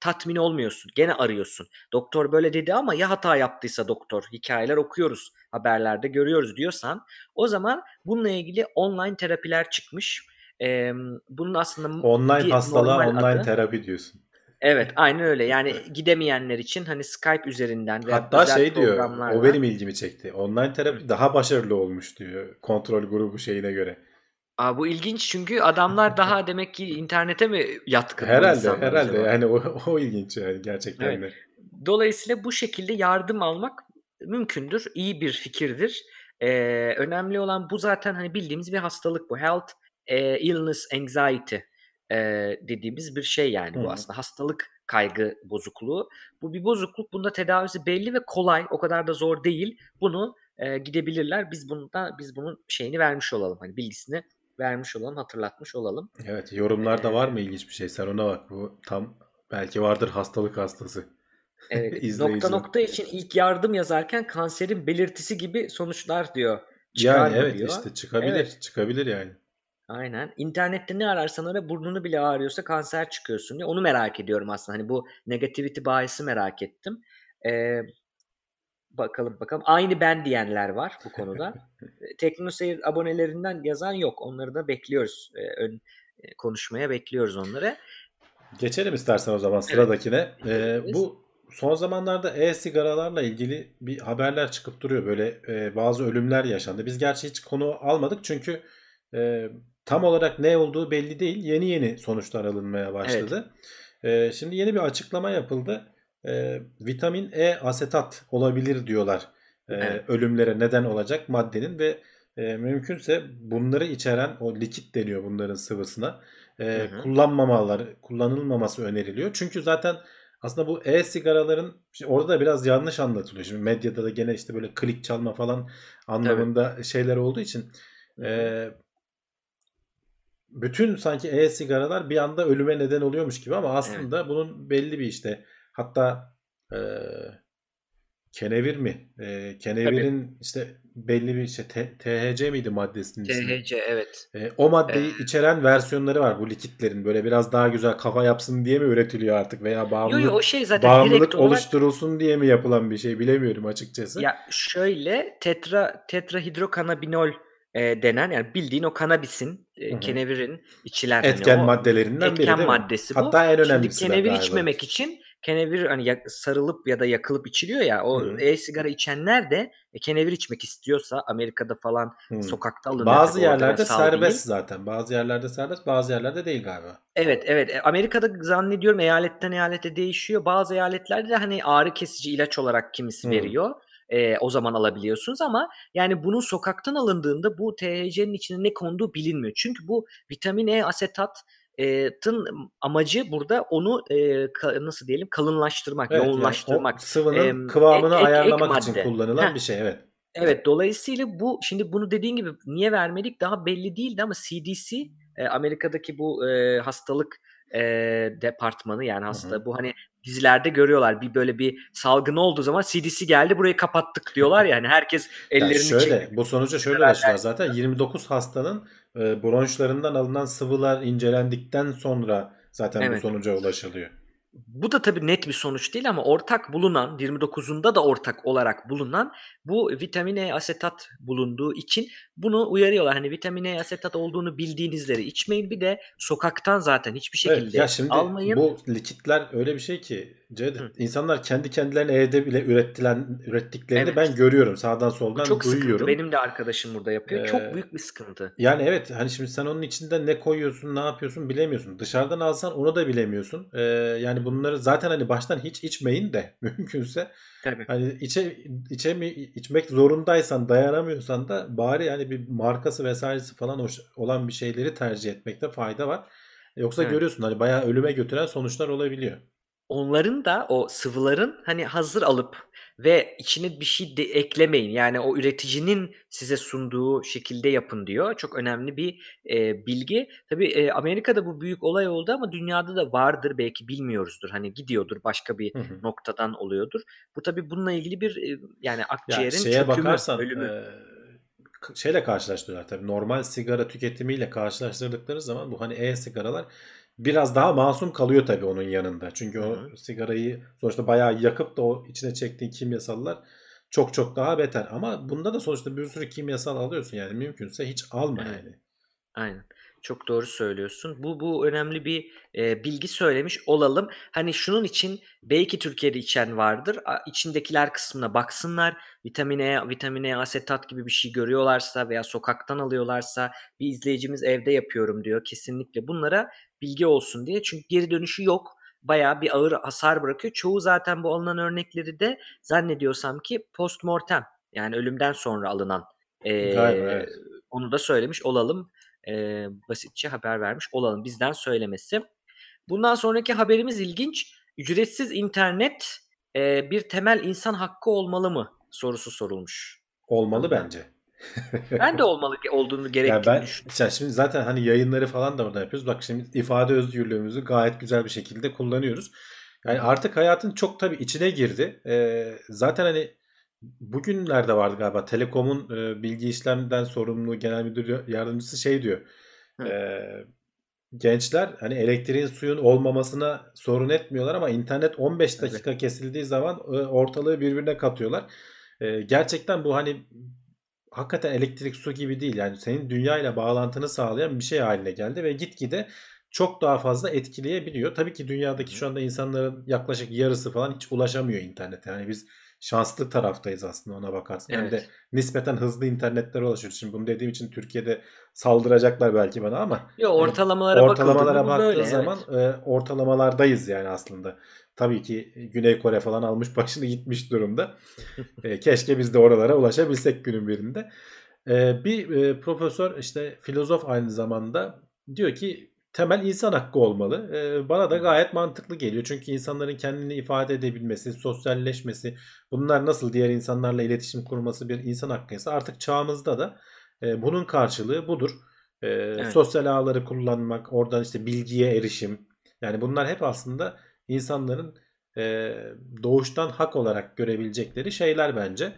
tatmin olmuyorsun. Gene arıyorsun. Doktor böyle dedi ama ya hata yaptıysa doktor hikayeler okuyoruz haberlerde görüyoruz diyorsan o zaman bununla ilgili online terapiler çıkmış. Ee, bunun aslında online hastalığa online adı- terapi diyorsun. Evet aynen öyle. Yani gidemeyenler için hani Skype üzerinden ve Hatta şey diyor, o benim ilgimi çekti. Online terapi daha başarılı olmuş diyor kontrol grubu şeyine göre. Aa, bu ilginç çünkü adamlar daha [LAUGHS] demek ki internete mi yatkın Herhalde, herhalde acaba? yani o, [LAUGHS] o ilginç yani gerçekten de. Dolayısıyla bu şekilde yardım almak mümkündür. iyi bir fikirdir. Ee, önemli olan bu zaten hani bildiğimiz bir hastalık bu. Health, e, illness, anxiety e, dediğimiz bir şey yani Hı. bu aslında. Hastalık kaygı bozukluğu. Bu bir bozukluk. Bunda tedavisi belli ve kolay. O kadar da zor değil. Bunu e, gidebilirler. Biz bundan biz bunun şeyini vermiş olalım. Hani bilgisini vermiş olalım, hatırlatmış olalım. Evet, yorumlarda var mı ilginç bir şey? Sen ona bak. Bu tam belki vardır hastalık hastası. Evet, [LAUGHS] nokta nokta için ilk yardım yazarken kanserin belirtisi gibi sonuçlar diyor. Çıkar Yani evet diyor. işte çıkabilir, Evet. çıkabilir yani. Aynen. İnternette ne ararsan ara burnunu bile ağrıyorsa kanser çıkıyorsun diye. Onu merak ediyorum aslında. Hani bu negativity bias'ı merak ettim. Ee, bakalım bakalım. Aynı ben diyenler var bu konuda. [LAUGHS] Teknoseyir abonelerinden yazan yok. Onları da bekliyoruz. Ee, ön e, konuşmaya bekliyoruz onları. Geçelim istersen o zaman sıradakine. Ee, bu son zamanlarda e-sigaralarla ilgili bir haberler çıkıp duruyor. Böyle e, bazı ölümler yaşandı. Biz gerçi hiç konu almadık çünkü e, tam olarak ne olduğu belli değil. Yeni yeni sonuçlar alınmaya başladı. E, şimdi yeni bir açıklama yapıldı. E, vitamin E asetat olabilir diyorlar. E, Evet. Ölümlere neden olacak maddenin ve e, mümkünse bunları içeren o likit deniyor bunların sıvısına e, Hı hı. kullanmamaları, kullanılmaması öneriliyor. Çünkü zaten aslında bu e-sigaraların orada da biraz yanlış anlatılıyor. Şimdi medyada da gene işte böyle klik çalma falan anlamında şeyler olduğu için e, bütün sanki e-sigaralar bir anda ölüme neden oluyormuş gibi ama aslında bunun belli bir işte hatta e, kenevir mi? E, kenevirin işte belli bir işte THC miydi maddesinin ismi? THC evet. E, o maddeyi içeren versiyonları var bu likitlerin. Böyle biraz daha güzel kafa yapsın diye mi üretiliyor artık veya Yo bağımlılık, yo o şey zaten bağımlılık olarak oluşturulsun diye mi yapılan bir şey bilemiyorum açıkçası. Ya şöyle tetra tetrahidrokanabinol e, denen yani bildiğin o kanabisin, e, kenevirin içilen hani Etken o maddelerinden biri etken mi? maddesi bu. Hatta en Şimdi önemlisi de kenevir galiba. içmemek için kenevir hani sarılıp ya da yakılıp içiliyor ya o Hı e-sigara içenler de e, kenevir içmek istiyorsa Amerika'da falan Hı. sokakta alınıyor. Bazı yerlerde serbest değil. zaten. Bazı yerlerde serbest, bazı yerlerde değil galiba. Evet evet E, Amerika'da zannediyorum eyaletten eyalete değişiyor. Bazı eyaletlerde de hani ağrı kesici ilaç olarak kimisi Hı. veriyor. E, o zaman alabiliyorsunuz ama yani bunun sokaktan alındığında bu THC'nin içine ne konduğu bilinmiyor. Çünkü bu vitamin E asetat e, tın amacı burada onu e, ka- nasıl diyelim kalınlaştırmak, Evet, yani yoğunlaştırmak. o sıvının Em, kıvamını ek- ek- ek ayarlamak için madde. kullanılan Heh. bir şey evet. Evet dolayısıyla bu şimdi bunu dediğin gibi niye vermedik daha belli değildi ama CDC e, Amerika'daki bu e, hastalık e, departmanı yani hasta hı. bu hani dizilerde görüyorlar bir böyle bir salgın olduğu zaman CDC geldi burayı kapattık diyorlar yani herkes Yani ellerini şöyle çekip bu sonuca şöyle ulaştılar zaten 29 hastanın e, bronşlarından alınan sıvılar incelendikten sonra zaten bu Evet. sonuca ulaşılıyor. Bu da tabii net bir sonuç değil ama ortak bulunan 29'unda da ortak olarak bulunan bu vitamin E asetat bulunduğu için bunu uyarıyorlar. Hani vitamin E asetat olduğunu bildiğinizleri içmeyin. Bir de sokaktan zaten hiçbir Evet, şekilde ya şimdi almayın. bu likitler öyle bir şey ki Hı. insanlar kendi kendilerine evde bile ürettilen ürettiklerini Evet. ben görüyorum sağdan Bu soldan çok sıkıntı. duyuyorum. Benim de arkadaşım burada yapıyor. Ee, çok büyük bir sıkıntı. Yani evet hani şimdi sen onun içinde ne koyuyorsun ne yapıyorsun bilemiyorsun. Dışarıdan alsan onu da bilemiyorsun. Ee, yani bunları zaten hani baştan hiç içmeyin de [LAUGHS] mümkünse Tabii. hani içe, içe mi, içmek zorundaysan dayanamıyorsan da bari yani bir markası vesairesi falan hoş- olan bir şeyleri tercih etmekte fayda var. Yoksa Evet. görüyorsun hani bayağı ölüme götüren sonuçlar olabiliyor. Onların da o sıvıların hani hazır alıp ve içine bir şey de eklemeyin. Yani o üreticinin size sunduğu şekilde yapın diyor. Çok önemli bir e, bilgi. Tabii e, Amerika'da bu büyük olay oldu ama dünyada da vardır belki bilmiyoruzdur. Hani gidiyordur başka bir Hı hı. noktadan oluyordur. Bu tabii bununla ilgili bir e, yani Ya akciğerin şeye çökümü, bakarsan ölümü. e, şeyle karşılaştırıyorlar tabii. Normal sigara tüketimiyle karşılaştırdıkları zaman bu hani e-sigaralar biraz daha masum kalıyor tabii onun yanında. Çünkü o hı. sigarayı sonuçta bayağı yakıp da o içine çektiğin kimyasallar çok çok daha beter. Ama bunda da sonuçta bir sürü kimyasal alıyorsun yani mümkünse hiç alma Evet. yani. Aynen. Çok doğru söylüyorsun. Bu bu önemli bir e, bilgi söylemiş olalım. Hani şunun için belki Türkiye'de içen vardır. A, içindekiler kısmına baksınlar. Vitamin E, vitamin E asetat gibi bir şey görüyorlarsa veya sokaktan alıyorlarsa bir izleyicimiz evde yapıyorum diyor. Kesinlikle bunlara bilgi olsun diye. Çünkü geri dönüşü yok. Bayağı bir ağır hasar bırakıyor. Çoğu zaten bu alınan örnekleri de zannediyorsam ki post mortem yani ölümden sonra alınan e, Galiba evet. onu da söylemiş olalım. E, basitçe haber vermiş olalım bizden söylemesi. Bundan sonraki haberimiz ilginç. Ücretsiz internet e, bir temel insan hakkı olmalı mı sorusu sorulmuş. Olmalı bence. Ben de olmalı olduğunu Ya gerektiğini ben düşünüyorum. ya şimdi zaten hani yayınları falan da orada yapıyoruz. Bak şimdi ifade özgürlüğümüzü gayet güzel bir şekilde kullanıyoruz. Yani artık hayatın çok tabii içine girdi. Ee, zaten hani bugünlerde vardı galiba Telekom'un e, bilgi işlemden sorumlu genel müdür yardımcısı şey diyor. Hı. Ee, gençler hani elektriğin suyun olmamasına sorun etmiyorlar ama internet 15 Tabii. dakika kesildiği zaman e, ortalığı birbirine katıyorlar. Ee, gerçekten bu hani hakikaten elektrik su gibi değil. Yani senin dünyayla bağlantını sağlayan bir şey haline geldi ve gitgide çok daha fazla etkileyebiliyor. Tabii ki dünyadaki şu anda insanların yaklaşık yarısı falan hiç ulaşamıyor internete. Yani biz şanslı taraftayız aslında ona bakarsın. Hem de Evet. nispeten hızlı internetlere ulaşıyoruz. Şimdi bunu dediğim için Türkiye'de saldıracaklar belki bana ama Yo hani ortalamalara ortalamalara bakıldığında bu baktığın böyle. zaman Evet. e, ortalamalardayız yani aslında. Tabii ki Güney Kore falan almış başını gitmiş durumda. [LAUGHS] E, keşke biz de oralara ulaşabilsek günün birinde. E, bir e, profesör işte filozof aynı zamanda diyor ki temel insan hakkı olmalı. E, bana da gayet mantıklı geliyor. Çünkü insanların kendini ifade edebilmesi, sosyalleşmesi, bunlar nasıl diğer insanlarla iletişim kurması bir insan hakkıysa artık çağımızda da e, bunun karşılığı budur. E, Evet. Sosyal ağları kullanmak, oradan işte bilgiye erişim. Yani bunlar hep aslında insanların e, doğuştan hak olarak görebilecekleri şeyler bence. E,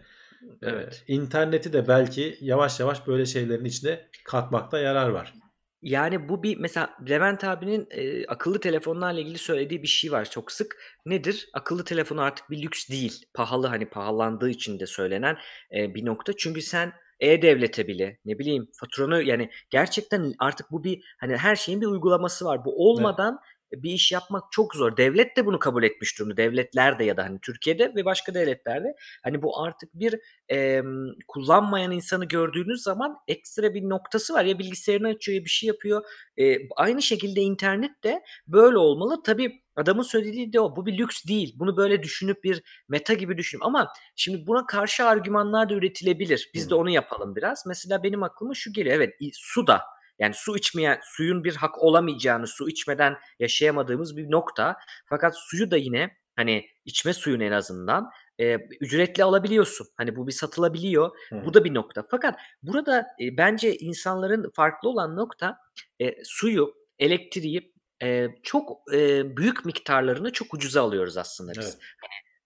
Evet. interneti de belki yavaş yavaş böyle şeylerin içine katmakta yarar var. Yani bu bir mesela Levent abinin e, akıllı telefonlarla ilgili söylediği bir şey var çok sık. Nedir? Akıllı telefon artık bir lüks değil. Pahalı hani pahalandığı için de söylenen e, bir nokta. Çünkü sen e-devlete bile ne bileyim faturanı yani gerçekten artık bu bir hani her şeyin bir uygulaması var. Bu olmadan bir iş yapmak çok zor. Devlet de bunu kabul etmiş durumda. Devletler de ya da hani Türkiye'de ve başka devletlerde hani bu artık bir e, kullanmayan insanı gördüğünüz zaman ekstra bir noktası var. Ya bilgisayarını açıyor ya bir şey yapıyor. E, aynı şekilde internet de böyle olmalı. Tabii adamın söylediği de o. Bu bir lüks değil. Bunu böyle düşünüp bir meta gibi düşünüp ama şimdi buna karşı argümanlar da üretilebilir. Biz de onu yapalım biraz. Mesela benim aklıma şu geliyor. Evet su da yani su içmeyen, suyun bir hak olamayacağını, su içmeden yaşayamadığımız bir nokta. Fakat suyu da yine hani içme suyunu en azından e, ücretli alabiliyorsun. Hani bu bir satılabiliyor. Hı. Bu da bir nokta. Fakat burada e, bence insanların farklı olan nokta e, suyu, elektriği e, çok e, büyük miktarlarını çok ucuza alıyoruz aslında biz. Evet.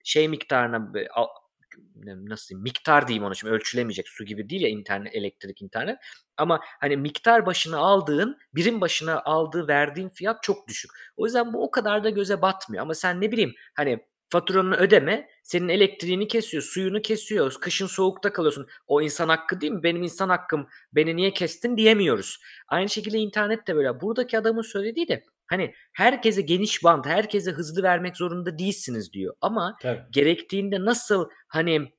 Şey miktarına nasıl diyeyim miktar diyeyim onu şimdi ölçülemeyecek. Su gibi değil ya internet elektrik internet. Ama hani miktar başına aldığın birim başına aldığı verdiğin fiyat çok düşük. O yüzden bu o kadar da göze batmıyor. Ama sen ne bileyim hani faturanı ödeme senin elektriğini kesiyor suyunu kesiyor kışın soğukta kalıyorsun. O insan hakkı değil mi? Benim insan hakkım beni niye kestin diyemiyoruz. Aynı şekilde internet de böyle. Buradaki adamın söylediği de hani herkese geniş bant herkese hızlı vermek zorunda değilsiniz diyor ama Tabii. gerektiğinde nasıl hani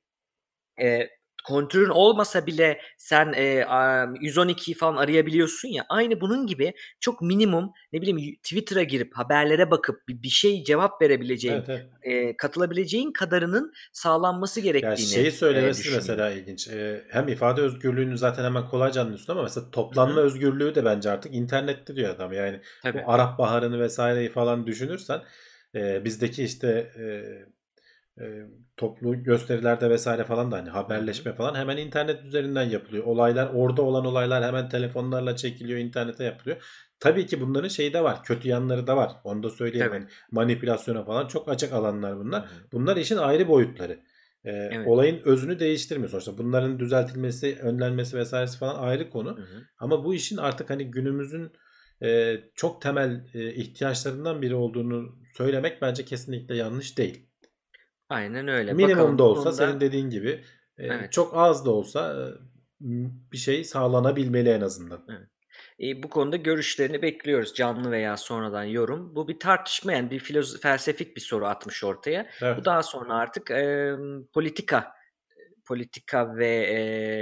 e, kontrolün olmasa bile sen e, a- 112'yi falan arayabiliyorsun ya aynı bunun gibi çok minimum ne bileyim Twitter'a girip haberlere bakıp bir, bir şey cevap verebileceğin Evet, evet. e, katılabileceğin kadarının sağlanması gerektiğini şeyi e, söylemesi düşünüyorum. mesela ilginç. Ee, hem ifade özgürlüğünü zaten hemen kolayca anlıyorsun ama mesela toplanma hı. özgürlüğü de bence artık internette diyor adam. Yani Tabii. bu Arap Baharı'nı vesaireyi falan düşünürsen e, bizdeki işte e, e, toplu gösterilerde vesaire falan da hani haberleşme falan hemen internet üzerinden yapılıyor. Olaylar orada olan olaylar hemen telefonlarla çekiliyor, internete yapılıyor. Tabii ki bunların şeyi de var. Kötü yanları da var. Onu da söyleyelim. Tabii. Hani manipülasyona falan çok açık alanlar bunlar. Bunlar işin ayrı boyutları. Ee, Evet. olayın özünü değiştirmiyor sonuçta. Bunların düzeltilmesi, önlenmesi vesairesi falan ayrı konu. Hı hı. Ama bu işin artık hani günümüzün e, çok temel e, ihtiyaçlarından biri olduğunu söylemek bence kesinlikle yanlış değil. Aynen öyle. Minimum Bakalım da olsa konuda senin dediğin gibi e, evet. çok az da olsa e, bir şey sağlanabilmeli en azından. Evet. E, bu konuda görüşlerini bekliyoruz. Canlı veya sonradan yorum. Bu bir tartışma yani bir filoz felsefik bir soru atmış ortaya. Evet. Bu daha sonra artık e, politika politika ve e,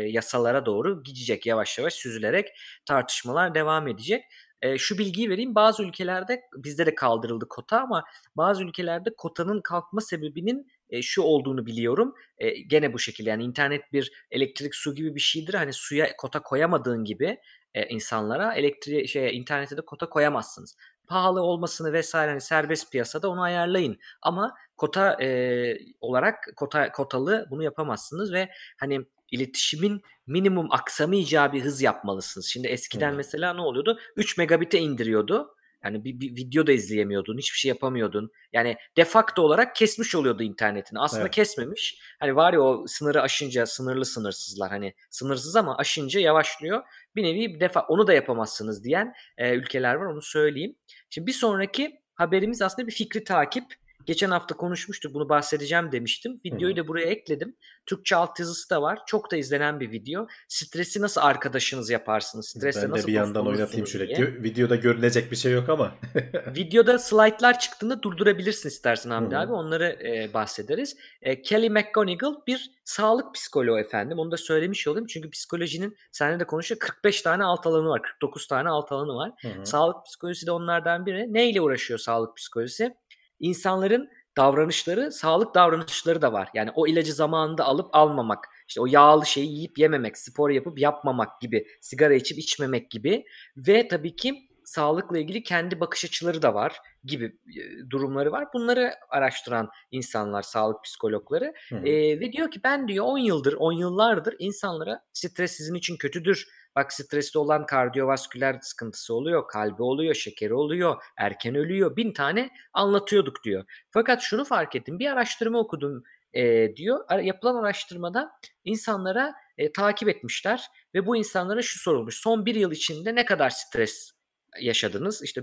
yasalara doğru gidecek yavaş yavaş süzülerek tartışmalar devam edecek. E, şu bilgiyi vereyim. Bazı ülkelerde bizde de kaldırıldı kota ama bazı ülkelerde kotanın kalkma sebebinin e, şu olduğunu biliyorum. E, gene bu şekilde yani internet bir elektrik su gibi bir şeydir. Hani suya kota koyamadığın gibi e, insanlara elektriğe şey internete de kota koyamazsınız. Pahalı olmasını vesaire hani serbest piyasada onu ayarlayın. Ama kota e, olarak kota kotalı bunu yapamazsınız ve hani iletişimin minimum aksamayacağı bir hız yapmalısınız. Şimdi eskiden Hı. mesela ne oluyordu? 3 megabit'e indiriyordu. Yani bir, bir video da izleyemiyordun, hiçbir şey yapamıyordun. Yani de facto olarak kesmiş oluyordu internetini. Aslında Evet. kesmemiş. Hani var ya o sınırı aşınca sınırlı sınırsızlar hani sınırsız ama aşınca yavaşlıyor. Bir nevi bir defa onu da yapamazsınız diyen e, ülkeler var onu söyleyeyim. Şimdi bir sonraki haberimiz aslında bir fikri takip. Geçen hafta konuşmuştuk bunu bahsedeceğim demiştim. Videoyu da buraya ekledim. Türkçe altyazısı da var. Çok da izlenen bir video. Stresi nasıl arkadaşınız yaparsınız? Stresle Ben de nasıl bir yandan oynatayım şöyle. diye. Videoda görünecek bir şey yok ama. [LAUGHS] Videoda slaytlar çıktığında durdurabilirsin istersen Hamdi Hı hı. abi. Onları e, bahsederiz. E, Kelly McGonigal bir sağlık psikoloğu efendim. Onu da söylemiş olayım. Çünkü psikolojinin seninle de konuşuyor. 45 tane alt alanı var. 49 tane alt alanı var. Hı hı. Sağlık psikolojisi de onlardan biri. Neyle uğraşıyor sağlık psikolojisi? İnsanların davranışları, sağlık davranışları da var. Yani o ilacı zamanında alıp almamak, işte o yağlı şeyi yiyip yememek, spor yapıp yapmamak gibi, sigara içip içmemek gibi ve tabii ki sağlıkla ilgili kendi bakış açıları da var gibi e, durumları var. Bunları araştıran insanlar, sağlık psikologları Hı hı. e, ve diyor ki ben diyor 10 yıldır, 10 yıllardır insanlara stres sizin için kötüdür. Bak stresli olan kardiyovasküler sıkıntısı oluyor, kalbi oluyor, şekeri oluyor, erken ölüyor. Bin tane anlatıyorduk diyor. Fakat şunu fark ettim. Bir araştırma okudum e, diyor. Yapılan araştırmada insanlara e, takip etmişler ve bu insanlara şu sorulmuş. Son bir yıl içinde ne kadar stres yaşadınız? İşte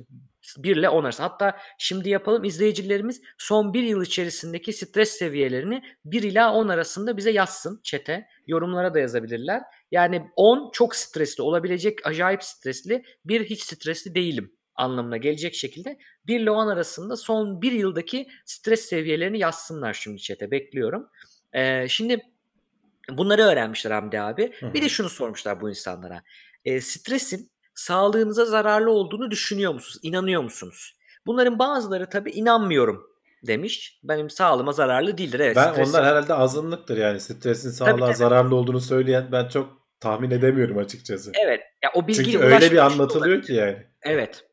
1 ile 10 arası. Hatta şimdi yapalım izleyicilerimiz son bir yıl içerisindeki stres seviyelerini 1 ila 10 arasında bize yazsın çete. Yorumlara da yazabilirler. Yani 10 çok stresli olabilecek acayip stresli bir hiç stresli değilim anlamına gelecek şekilde 1 ile 10 arasında son bir yıldaki stres seviyelerini yazsınlar şimdi çete bekliyorum. Ee, şimdi bunları öğrenmişler Hamdi abi. Hı Bir de şunu sormuşlar bu insanlara. Ee, stresin sağlığınıza zararlı olduğunu düşünüyor musunuz? İnanıyor musunuz? Bunların bazıları tabii inanmıyorum demiş. Benim sağlığıma zararlı değildir. Evet, Ben stres- onlar herhalde azınlıktır yani stresin sağlığa tabii. zararlı olduğunu söyleyen ben çok tahmin edemiyorum açıkçası. Evet. Ya o bilgiye Çünkü öyle bir anlatılıyor olabilir. ki yani. Evet.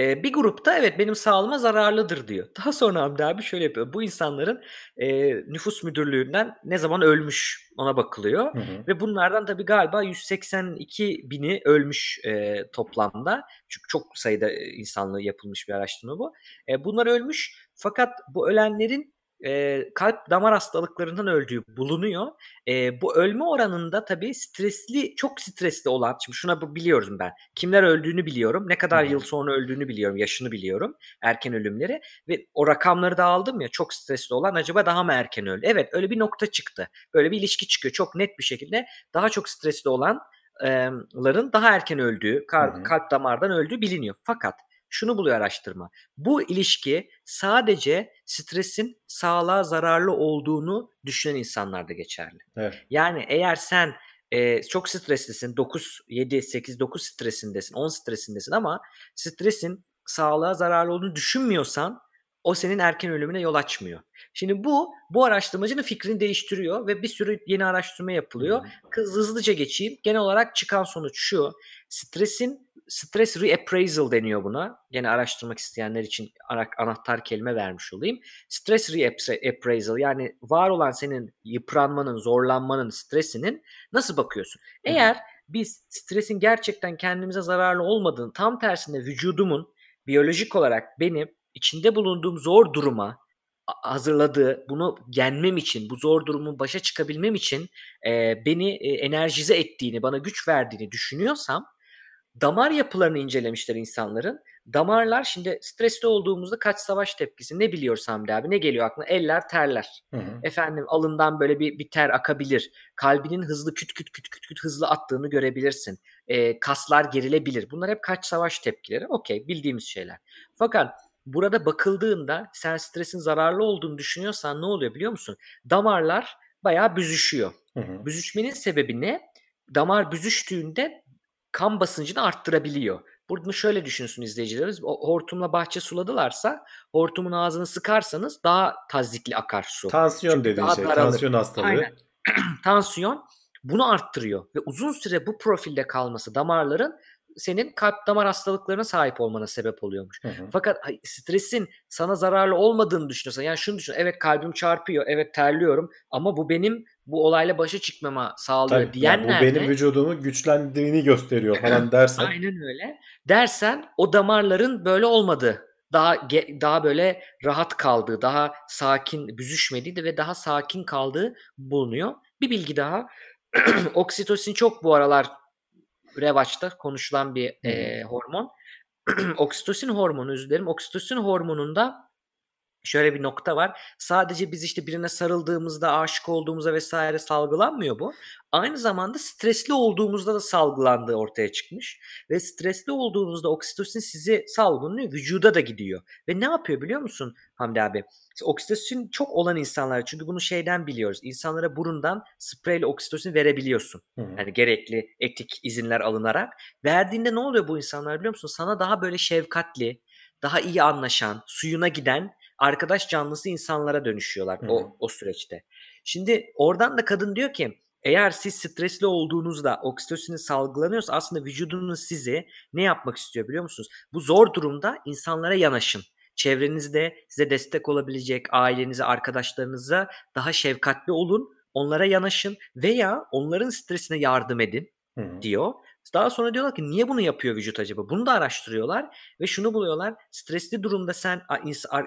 Ee, bir grupta evet benim sağlığıma zararlıdır diyor. Daha sonra Hamdi abi şöyle yapıyor. Bu insanların e, nüfus müdürlüğünden ne zaman ölmüş ona bakılıyor. Hı hı. Ve bunlardan tabii galiba 182 bini ölmüş e, toplamda. Çünkü çok sayıda e, insanlığı yapılmış bir araştırma bu. E, bunlar ölmüş fakat bu ölenlerin e, kalp damar hastalıklarından öldüğü bulunuyor. E, bu ölme oranında tabii stresli, çok stresli olan, şimdi şuna bu- biliyorum ben. Kimler öldüğünü biliyorum, ne kadar hı. yıl sonra öldüğünü biliyorum, yaşını biliyorum, erken ölümleri. Ve o rakamları da aldım ya, çok stresli olan acaba daha mı erken öldü? Evet, öyle bir nokta çıktı. Böyle bir ilişki çıkıyor çok net bir şekilde. Daha çok stresli olanların daha erken öldüğü, hı. kalp damardan öldüğü biliniyor. Fakat şunu buluyor araştırma. Bu ilişki sadece stresin sağlığa zararlı olduğunu düşünen insanlarda geçerli. Evet. Yani eğer sen e, çok streslisin, 9, 7, 8, 9 stresindesin, 10 stresindesin ama stresin sağlığa zararlı olduğunu düşünmüyorsan o senin erken ölümüne yol açmıyor. Şimdi bu bu araştırmacının fikrini değiştiriyor ve bir sürü yeni araştırma yapılıyor. Kız hızlıca geçeyim. Genel olarak çıkan sonuç şu. Stresin Stress reappraisal deniyor buna. Gene araştırmak isteyenler için ana- anahtar kelime vermiş olayım. Stress reappraisal yani var olan senin yıpranmanın, zorlanmanın, stresinin nasıl bakıyorsun? Eğer biz stresin gerçekten kendimize zararlı olmadığını, tam tersine vücudumun biyolojik olarak beni içinde bulunduğum zor duruma hazırladığı, bunu yenmem için, bu zor durumun başa çıkabilmem için e, beni e, enerjize ettiğini, bana güç verdiğini düşünüyorsam damar yapılarını incelemişler insanların. Damarlar şimdi stresli olduğumuzda kaç savaş tepkisi ne biliyoruz Hamdi abi? Ne geliyor aklına? Eller terler. Hı hı. Efendim alından böyle bir, bir ter akabilir. Kalbinin hızlı küt küt küt küt küt hızlı attığını görebilirsin. Ee, kaslar gerilebilir. Bunlar hep kaç savaş tepkileri. Okey bildiğimiz şeyler. Fakat burada bakıldığında sen stresin zararlı olduğunu düşünüyorsan ne oluyor biliyor musun? Damarlar bayağı büzüşüyor. Hı hı. Büzüşmenin sebebi ne? Damar büzüştüğünde kan basıncını arttırabiliyor. Bunu şöyle düşünsün izleyicilerimiz. O hortumla bahçe suladılarsa hortumun ağzını sıkarsanız daha tazikli akar su. Tansiyon Çünkü dediğin şey. daralır. Tansiyon hastalığı. Aynen. [CLEARS THROAT] Tansiyon bunu arttırıyor ve uzun süre bu profilde kalması damarların senin kalp damar hastalıklarına sahip olmana sebep oluyormuş. Hı hı. Fakat stresin sana zararlı olmadığını düşünüyorsan yani şunu düşün evet kalbim çarpıyor evet terliyorum ama bu benim bu olayla başa çıkmama sağlıyor Tabii, yani bu diyenler benim de vücudumun güçlendiğini gösteriyor [LAUGHS] falan dersen. aynen öyle dersen o damarların böyle olmadığı daha daha böyle rahat kaldığı, daha sakin, büzüşmediği de ve daha sakin kaldığı bulunuyor. Bir bilgi daha. [CLEARS THROAT] Oksitosin çok bu aralar revaçta konuşulan bir e, hormon. [CLEARS THROAT] Oksitosin hormonu özür dilerim. Oksitosin hormonunda şöyle bir nokta var. Sadece biz işte birine sarıldığımızda, aşık olduğumuzda vesaire salgılanmıyor bu. Aynı zamanda stresli olduğumuzda da salgılandığı ortaya çıkmış. Ve stresli olduğunuzda oksitosin sizi salgılanıyor, vücuda da gidiyor. Ve ne yapıyor biliyor musun Hamdi abi? Oksitosin çok olan insanlar çünkü bunu şeyden biliyoruz. İnsanlara burundan spreyle oksitosin verebiliyorsun. Hı. Yani gerekli etik izinler alınarak. Verdiğinde ne oluyor bu insanlar biliyor musun? Sana daha böyle şefkatli, daha iyi anlaşan, suyuna giden arkadaş canlısı insanlara dönüşüyorlar Hı hı. o, o süreçte. Şimdi oradan da kadın diyor ki eğer siz stresli olduğunuzda oksitosinin salgılanıyorsa aslında vücudunuz sizi ne yapmak istiyor biliyor musunuz? Bu zor durumda insanlara yanaşın. Çevrenizde size destek olabilecek ailenize, arkadaşlarınıza daha şefkatli olun. Onlara yanaşın veya onların stresine yardım edin Hı hı. diyor. Daha sonra diyorlar ki niye bunu yapıyor vücut acaba? Bunu da araştırıyorlar ve şunu buluyorlar. Stresli durumda sen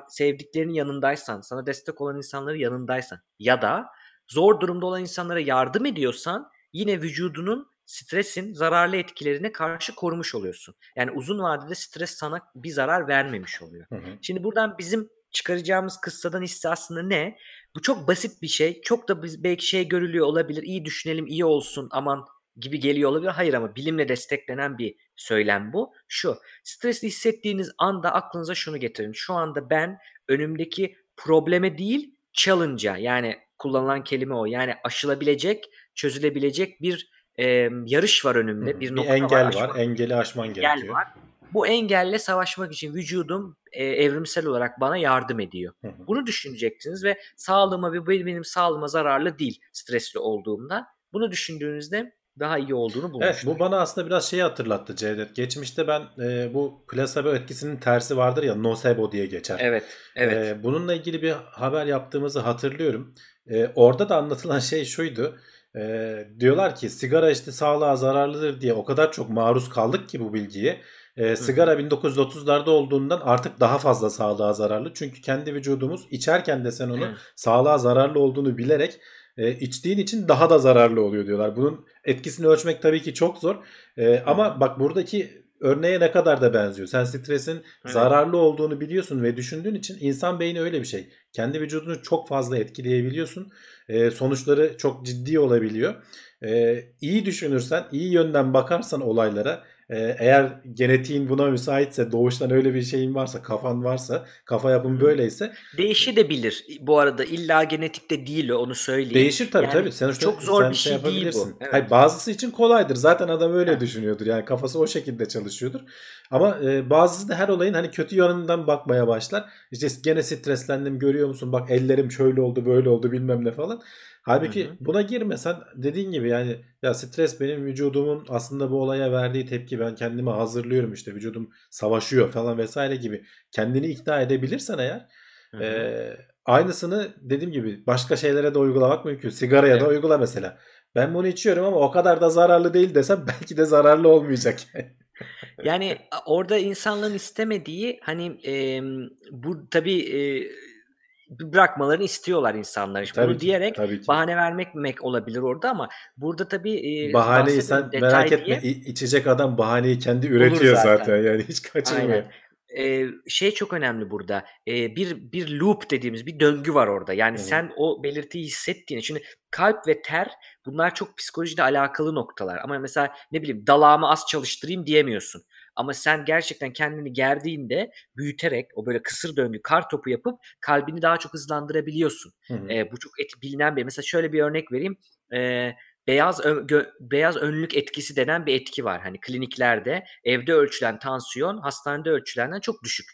sevdiklerinin yanındaysan, sana destek olan insanların yanındaysan ya da zor durumda olan insanlara yardım ediyorsan yine vücudunun stresin zararlı etkilerine karşı korumuş oluyorsun. Yani uzun vadede stres sana bir zarar vermemiş oluyor. Hı hı. Şimdi buradan bizim çıkaracağımız kıssadan hisse aslında ne? Bu çok basit bir şey. Çok da belki şey görülüyor olabilir. İyi düşünelim, iyi olsun, aman gibi geliyor olabilir. Hayır ama bilimle desteklenen bir söylem bu. Şu, stresli hissettiğiniz anda aklınıza şunu getirin. Şu anda ben önümdeki probleme değil, challenge'a yani kullanılan kelime o. Yani aşılabilecek, çözülebilecek bir e, yarış var önümde. hı. Bir Bir nokta engel var. var. Engeli aşman engel gerekiyor. var. Bu engelle savaşmak için vücudum e, evrimsel olarak bana yardım ediyor. Hı hı. Bunu düşüneceksiniz ve sağlığıma ve benim sağlığıma zararlı değil stresli olduğumda. Bunu düşündüğünüzde daha iyi olduğunu Evet bulmuşlar. bu bana aslında biraz şeyi hatırlattı Cevdet. Geçmişte ben e, bu plasebo etkisinin tersi vardır ya nocebo diye geçer. Evet, evet. E, bununla ilgili bir haber yaptığımızı hatırlıyorum. E, orada da anlatılan şey şuydu. E, diyorlar ki sigara işte sağlığa zararlıdır diye o kadar çok maruz kaldık ki bu bilgiye. E, sigara 1930'larda olduğundan artık daha fazla sağlığa zararlı. Çünkü kendi vücudumuz içerken de sen onu Evet. sağlığa zararlı olduğunu bilerek e, içtiğin için daha da zararlı oluyor diyorlar. Bunun etkisini ölçmek tabii ki çok zor. E, ama bak buradaki örneğe ne kadar da benziyor. Sen stresin Evet. zararlı olduğunu biliyorsun ve düşündüğün için insan beyni öyle bir şey. Kendi vücudunu çok fazla etkileyebiliyorsun. E, sonuçları çok ciddi olabiliyor. E, iyi düşünürsen, iyi yönden bakarsan olaylara eğer genetiğin buna müsaitse, doğuştan öyle bir şeyin varsa, kafan varsa, kafa yapın böyleyse Değişebilir. Bu arada illa genetikte değil onu söyleyeyim. Değişir tabii Yani tabii. Sen çok zor sen bir şey değil bu. Evet. Hayır, bazısı için kolaydır. Zaten adam öyle Evet. düşünüyordur. Yani kafası o şekilde çalışıyordur. Ama e, bazısı da her olayın hani kötü yönünden bakmaya başlar. İşte gene streslendim görüyor musun? Bak ellerim şöyle oldu böyle oldu bilmem ne falan. Halbuki Hı hı. buna girmesen dediğin gibi yani ya stres benim vücudumun aslında bu olaya verdiği tepki ben kendimi hazırlıyorum işte vücudum savaşıyor falan vesaire gibi kendini ikna edebilirsen eğer Hı hı. ee, aynısını dediğim gibi başka şeylere de uygulamak mümkün. Sigaraya da Evet. uygula mesela. Ben bunu içiyorum ama o kadar da zararlı değil desem [LAUGHS] belki de zararlı olmayacak. Yani orada insanların istemediği hani e, bu tabii e, bırakmalarını istiyorlar insanlar. tabii Bunu ki, diyerek tabii ki. bahane vermek olabilir orada ama burada tabii e, Bahaneyi sen merak diye- içecek adam bahaneyi kendi üretiyor zaten. zaten. yani hiç kaçırmıyor. Aynen. Ee, şey çok önemli burada. Ee, bir bir loop dediğimiz bir döngü var orada. Yani hı. sen o belirtiyi hissettiğini. Şimdi kalp ve ter bunlar çok psikolojide alakalı noktalar. Ama mesela ne bileyim dalağımı az çalıştırayım diyemiyorsun. Ama sen gerçekten kendini gerdiğinde büyüterek o böyle kısır döngü kar topu yapıp kalbini daha çok hızlandırabiliyorsun. Hı hı. E, bu çok et, bilinen bir. Mesela şöyle bir örnek vereyim. E, beyaz ön- gö- beyaz önlük etkisi denen bir etki var. Hani kliniklerde evde ölçülen tansiyon hastanede ölçülenden çok düşük.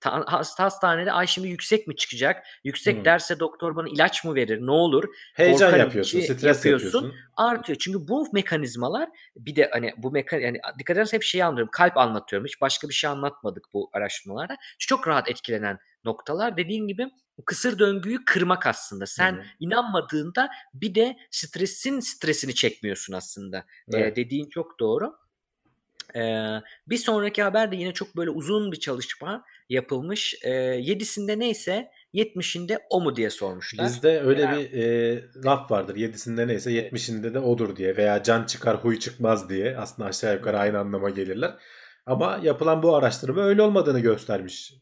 Ta- hasta hastanede ay şimdi yüksek mi çıkacak? Yüksek Hmm. derse doktor bana ilaç mı verir? Ne olur? Heyecan Korkarım yapıyorsun, ki stres yapıyorsun. yapıyorsun. Artıyor. Çünkü bu mekanizmalar bir de hani bu mekan yani dikkat edersen hep şeyi anlıyorum. Kalp anlatıyorum. Hiç başka bir şey anlatmadık bu araştırmalarda. Çok rahat etkilenen noktalar. Dediğin gibi kısır döngüyü kırmak aslında. Sen Hı hı. inanmadığında bir de stresin stresini çekmiyorsun aslında. Ee, Evet. dediğin çok doğru. Ee, bir sonraki haber de yine çok böyle uzun bir çalışma yapılmış. Ee, yedisinde neyse 70'inde o mu diye sormuşlar. Bizde öyle Yani- bir e, laf vardır. Yedisinde neyse yetmişinde de odur diye veya can çıkar huy çıkmaz diye aslında aşağı yukarı aynı anlama gelirler. Ama yapılan bu araştırma öyle olmadığını göstermiş.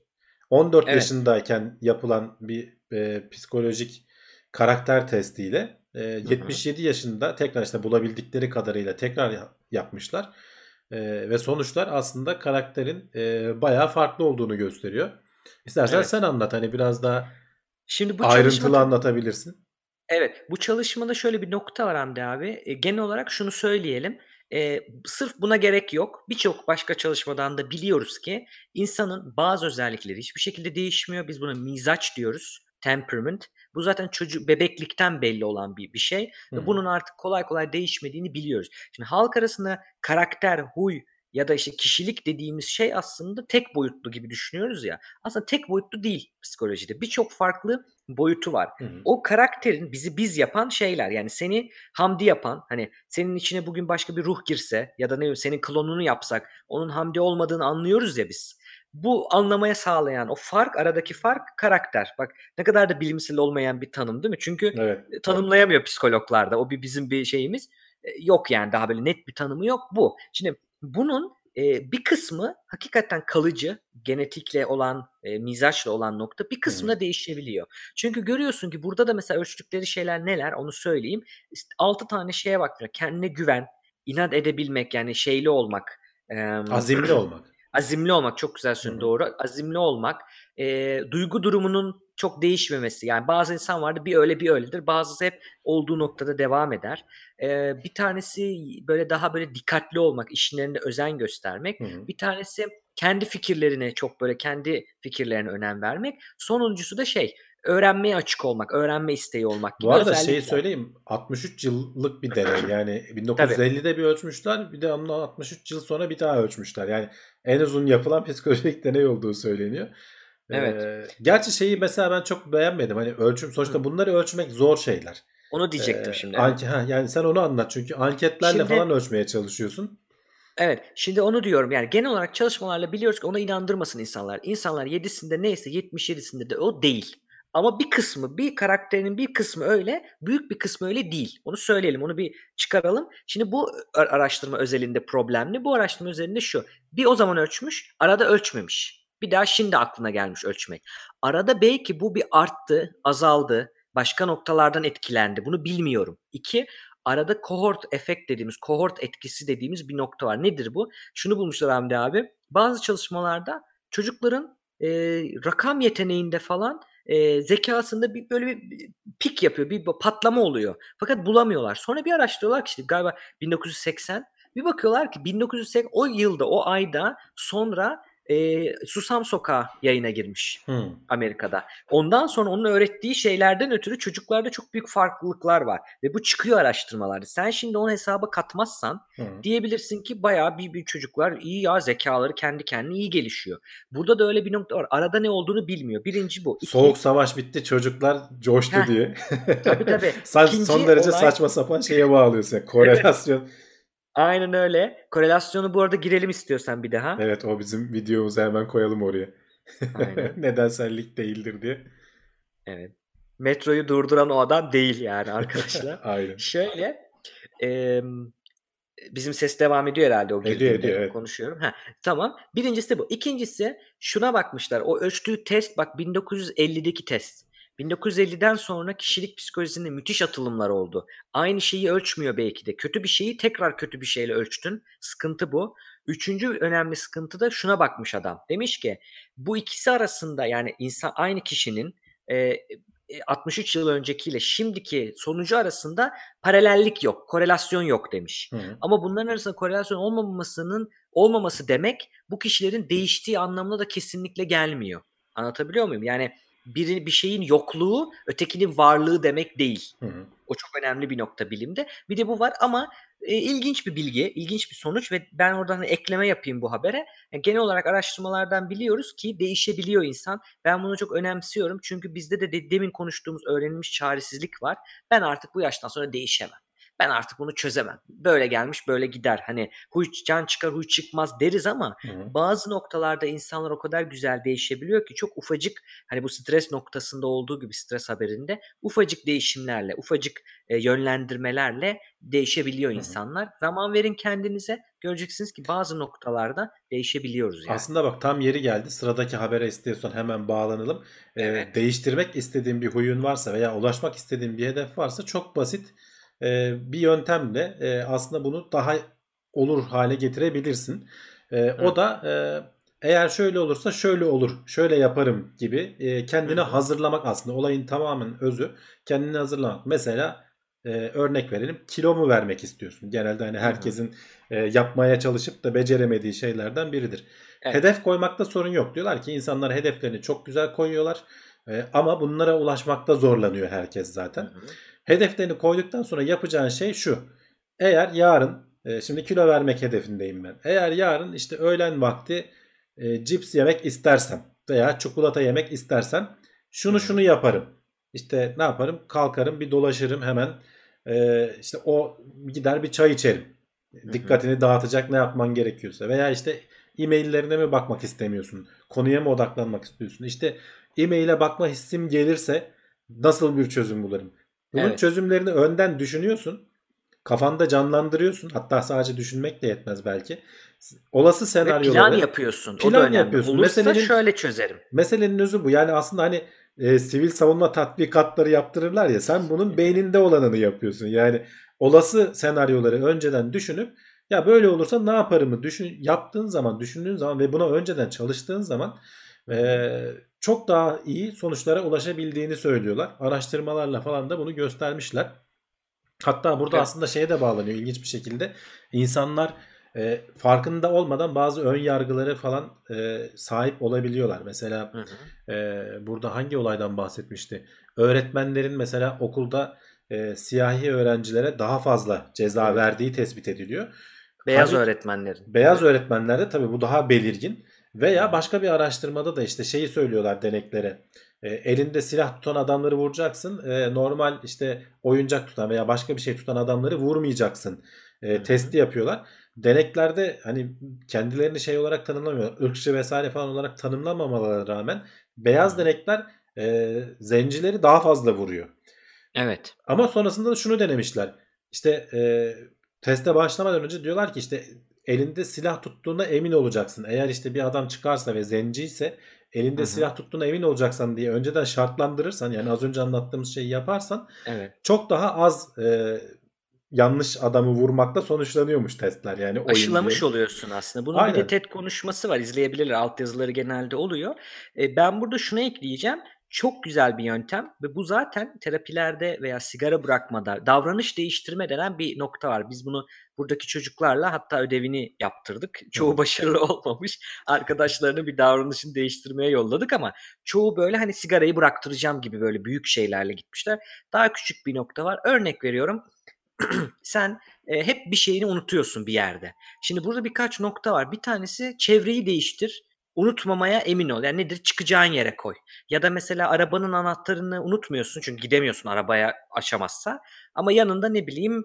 14 Evet. yaşındayken yapılan bir e, psikolojik karakter testiyle e, 77 yaşında tekrar işte bulabildikleri kadarıyla tekrar ya- yapmışlar. E, ve sonuçlar aslında karakterin e, bayağı farklı olduğunu gösteriyor. İstersen Evet. sen anlat hani biraz daha Şimdi bu ayrıntılı anlatabilirsin. Evet, bu çalışmada şöyle bir nokta var Hamdi abi. E, genel olarak şunu söyleyelim. E, sırf buna gerek yok. Birçok başka çalışmadan da biliyoruz ki insanın bazı özellikleri hiçbir şekilde değişmiyor. Biz buna mizaç diyoruz. Temperament. Bu zaten çocuk bebeklikten belli olan bir bir şey ve bunun artık kolay kolay değişmediğini biliyoruz. Şimdi halk arasında karakter, huy ya da işte kişilik dediğimiz şey aslında tek boyutlu gibi düşünüyoruz ya. Aslında tek boyutlu değil psikolojide. Birçok farklı boyutu var Hı hı. o karakterin bizi biz yapan şeyler. Yani seni Hamdi yapan hani senin içine bugün başka bir ruh girse ya da ne bileyim senin klonunu yapsak onun Hamdi olmadığını anlıyoruz ya biz. Bu anlamaya sağlayan o fark aradaki fark karakter. Bak ne kadar da bilimsel olmayan bir tanım değil mi? Çünkü Evet. tanımlayamıyor psikologlarda. O bir bizim bir şeyimiz. E, Yok yani daha böyle net bir tanımı yok bu. Şimdi bunun e, bir kısmı hakikaten kalıcı, genetikle olan, e, mizaçla olan nokta bir kısmı da değişebiliyor. Çünkü görüyorsun ki burada da mesela ölçtükleri şeyler neler onu söyleyeyim. İşte 6 tane şeye bakıyor. Kendine güven, inat edebilmek yani şeyli olmak. e, Azimli [CLEARS THROAT] olmak. Azimli olmak çok güzel söyledin doğru. Azimli olmak, e, duygu durumunun çok değişmemesi. Yani bazı insan vardı bir öyle bir öyledir. Bazısı hep olduğu noktada devam eder. E, bir tanesi böyle daha böyle dikkatli olmak, işlerinde özen göstermek. Hı hı. Bir tanesi kendi fikirlerine çok böyle kendi fikirlerine önem vermek. Sonuncusu da şey öğrenmeye açık olmak, öğrenme isteği olmak gibi Bu arada şeyi söyleyeyim 63 yıllık bir deney [LAUGHS] yani 1950'de bir ölçmüşler bir de ondan 63 yıl sonra bir daha ölçmüşler. Yani en uzun yapılan [LAUGHS] psikolojik deney olduğu söyleniyor. Evet. Ee, gerçi şeyi mesela ben çok beğenmedim. Hani ölçüm sonuçta Hı. bunları ölçmek zor şeyler. Onu diyecektim Ee, şimdi. anke- ha, yani sen onu anlat çünkü anketlerle Şimdi- falan ölçmeye çalışıyorsun. Evet. Şimdi onu diyorum. Yani genel olarak çalışmalarla biliyoruz ki ona inandırmasın insanlar. İnsanlar 7'sinde neyse 77'sinde de o değil. Ama bir kısmı, bir karakterinin bir kısmı öyle, büyük bir kısmı öyle değil. Onu söyleyelim, onu bir çıkaralım. Şimdi bu ar- araştırma özelinde problemli. Bu araştırma özelinde şu. Bir o zaman ölçmüş, arada ölçmemiş. Bir daha şimdi aklına gelmiş ölçmek. Arada belki bu bir arttı, azaldı, başka noktalardan etkilendi. Bunu bilmiyorum. İki, arada kohort efekt dediğimiz, kohort etkisi dediğimiz bir nokta var. Nedir bu? Şunu bulmuşlar Hamdi abi. Bazı çalışmalarda çocukların e, rakam yeteneğinde falan e, zekasında bir böyle bir pik yapıyor, bir patlama oluyor. Fakat bulamıyorlar. Sonra bir araştırıyorlar ki işte galiba 1980 bir bakıyorlar ki 1980 o yılda, o ayda sonra e, Susam Sokağı yayına girmiş. Hı. Amerika'da. Ondan sonra onun öğrettiği şeylerden ötürü çocuklarda çok büyük farklılıklar var. Ve bu çıkıyor araştırmalarda. Sen şimdi onu hesaba katmazsan Hı. diyebilirsin ki bayağı bir, bir çocuklar iyi ya zekaları kendi kendine iyi gelişiyor. Burada da öyle bir nokta var. Arada ne olduğunu bilmiyor. Birinci bu. İki, Soğuk savaş bitti çocuklar coştu Heh. diye. Tabii, tabii. [LAUGHS] İkinci son derece olay- saçma sapan şeye bağlıyorsun. Yani korelasyon. Aynen öyle. Korelasyonu bu arada girelim istiyorsan bir daha. Evet o bizim videomuzu hemen koyalım oraya. [LAUGHS] Nedensellik değildir diye. Evet. Metroyu durduran o adam değil yani arkadaşlar. [LAUGHS] Aynen. Şöyle e, bizim ses devam ediyor herhalde o Ediyor, girdiğinde ediyor, evet. konuşuyorum. Ha, tamam. Birincisi bu. İkincisi şuna bakmışlar. O ölçtüğü test bak 1950'deki test. 1950'den sonra kişilik psikolojisinde müthiş atılımlar oldu. Aynı şeyi ölçmüyor belki de. Kötü bir şeyi tekrar kötü bir şeyle ölçtün. Sıkıntı bu. Üçüncü önemli sıkıntı da şuna bakmış adam. Demiş ki bu ikisi arasında yani insan aynı kişinin e, e, 63 yıl öncekiyle şimdiki sonucu arasında paralellik yok, korelasyon yok demiş. Hı. Ama bunların arasında korelasyon olmamasının olmaması demek bu kişilerin değiştiği anlamına da kesinlikle gelmiyor. Anlatabiliyor muyum? Yani bir, bir şeyin yokluğu ötekinin varlığı demek değil. Hı hı. O çok önemli bir nokta bilimde. Bir de bu var ama e, ilginç bir bilgi, ilginç bir sonuç ve ben oradan hani ekleme yapayım bu habere. Yani genel olarak araştırmalardan biliyoruz ki değişebiliyor insan. Ben bunu çok önemsiyorum çünkü bizde de, de demin konuştuğumuz öğrenilmiş çaresizlik var. Ben artık bu yaştan sonra değişemem. Ben artık bunu çözemem. Böyle gelmiş böyle gider. Hani huy can çıkar huy çıkmaz deriz ama Hı hı. bazı noktalarda insanlar o kadar güzel değişebiliyor ki çok ufacık hani bu stres noktasında olduğu gibi stres haberinde ufacık değişimlerle, ufacık e, yönlendirmelerle değişebiliyor Hı hı. insanlar. Zaman verin kendinize. Göreceksiniz ki bazı noktalarda değişebiliyoruz yani. Aslında bak tam yeri geldi. Sıradaki habere istiyorsan hemen bağlanalım. Ee, Evet. değiştirmek istediğin bir huyun varsa veya ulaşmak istediğin bir hedef varsa çok basit e, bir yöntemle e, aslında bunu daha olur hale getirebilirsin. E, o Hı. da e, eğer şöyle olursa şöyle olur, şöyle yaparım gibi e, kendini Hı hı. hazırlamak aslında olayın tamamen özü kendini hazırlamak. Mesela e, örnek verelim kilo mu vermek istiyorsun? Genelde hani herkesin e, yapmaya çalışıp da beceremediği şeylerden biridir. Evet. Hedef koymakta sorun yok. Diyorlar ki insanlar hedeflerini çok güzel koyuyorlar. E, ama bunlara ulaşmakta zorlanıyor herkes Hı zaten. hı. Hedeflerini koyduktan sonra yapacağın şey şu. Eğer yarın e, şimdi kilo vermek hedefindeyim ben. Eğer yarın işte öğlen vakti e, cips yemek istersem veya çikolata yemek istersem şunu şunu yaparım. İşte ne yaparım? Kalkarım bir dolaşırım hemen. E, işte o gider bir çay içerim. Dikkatini dağıtacak ne yapman gerekiyorsa veya işte e-maillerine mi bakmak istemiyorsun? Konuya mı odaklanmak istiyorsun? İşte e-maile bakma hissim gelirse nasıl bir çözüm bulurum? Bunun Evet. çözümlerini önden düşünüyorsun. Kafanda canlandırıyorsun. Hatta sadece düşünmek de yetmez belki. Olası Ve senaryoları plan yapıyorsun. O da plan önemli. yapıyorsun. Olursa Meselenin şöyle çözerim. meselenin özü bu. Yani aslında hani e, sivil savunma tatbikatları yaptırırlar ya sen bunun beyninde olanını yapıyorsun. Yani olası senaryoları önceden düşünüp ya böyle olursa ne yaparımı düşün yaptığın zaman, düşündüğün zaman ve buna önceden çalıştığın zaman çok daha iyi sonuçlara ulaşabildiğini söylüyorlar. Araştırmalarla falan da bunu göstermişler. Hatta burada Evet. aslında şeye de bağlanıyor ilginç bir şekilde. İnsanlar e, farkında olmadan bazı ön yargıları falan e, sahip olabiliyorlar. Mesela Hı hı. e, burada hangi olaydan bahsetmişti? Öğretmenlerin mesela okulda e, siyahi öğrencilere daha fazla ceza verdiği tespit ediliyor. Beyaz Halbuki- öğretmenlerin. Beyaz Evet. öğretmenlerde tabii bu daha belirgin. Veya başka bir araştırmada da işte şeyi söylüyorlar deneklere. E, elinde silah tutan adamları vuracaksın. E, normal işte oyuncak tutan veya başka bir şey tutan adamları vurmayacaksın. E, testi yapıyorlar. Deneklerde hani kendilerini şey olarak tanımlamıyor. ırkçı vesaire falan olarak tanımlamamalarına rağmen beyaz denekler e, zencileri daha fazla vuruyor. Evet. Ama sonrasında da şunu denemişler. İşte e, teste başlamadan önce diyorlar ki işte elinde silah tuttuğuna emin olacaksın. Eğer işte bir adam çıkarsa ve zenci ise elinde Hı hı. silah tuttuğuna emin olacaksan diye önceden şartlandırırsan yani az önce anlattığımız şeyi yaparsan Evet. çok daha az e, yanlış adamı vurmakla sonuçlanıyormuş testler yani Aşılamış diye. oluyorsun aslında. Bunun bir de Aynen. TED konuşması var. İzleyebilirler. Altyazıları genelde oluyor. E, ben burada şunu ekleyeceğim. Çok güzel bir yöntem ve bu zaten terapilerde veya sigara bırakmada davranış değiştirme denen bir nokta var. Biz bunu buradaki çocuklarla hatta ödevini yaptırdık. Çoğu başarılı [LAUGHS] olmamış. Arkadaşlarını bir davranışını değiştirmeye yolladık ama çoğu böyle hani sigarayı bıraktıracağım gibi böyle büyük şeylerle gitmişler. Daha küçük bir nokta var. Örnek veriyorum. [CLEARS THROAT] Sen e, hep bir şeyini unutuyorsun bir yerde. Şimdi burada birkaç nokta var. Bir tanesi çevreyi değiştir. Unutmamaya emin ol. Yani nedir? Çıkacağın yere koy. Ya da mesela arabanın anahtarını unutmuyorsun çünkü gidemiyorsun arabaya açamazsa. Ama yanında ne bileyim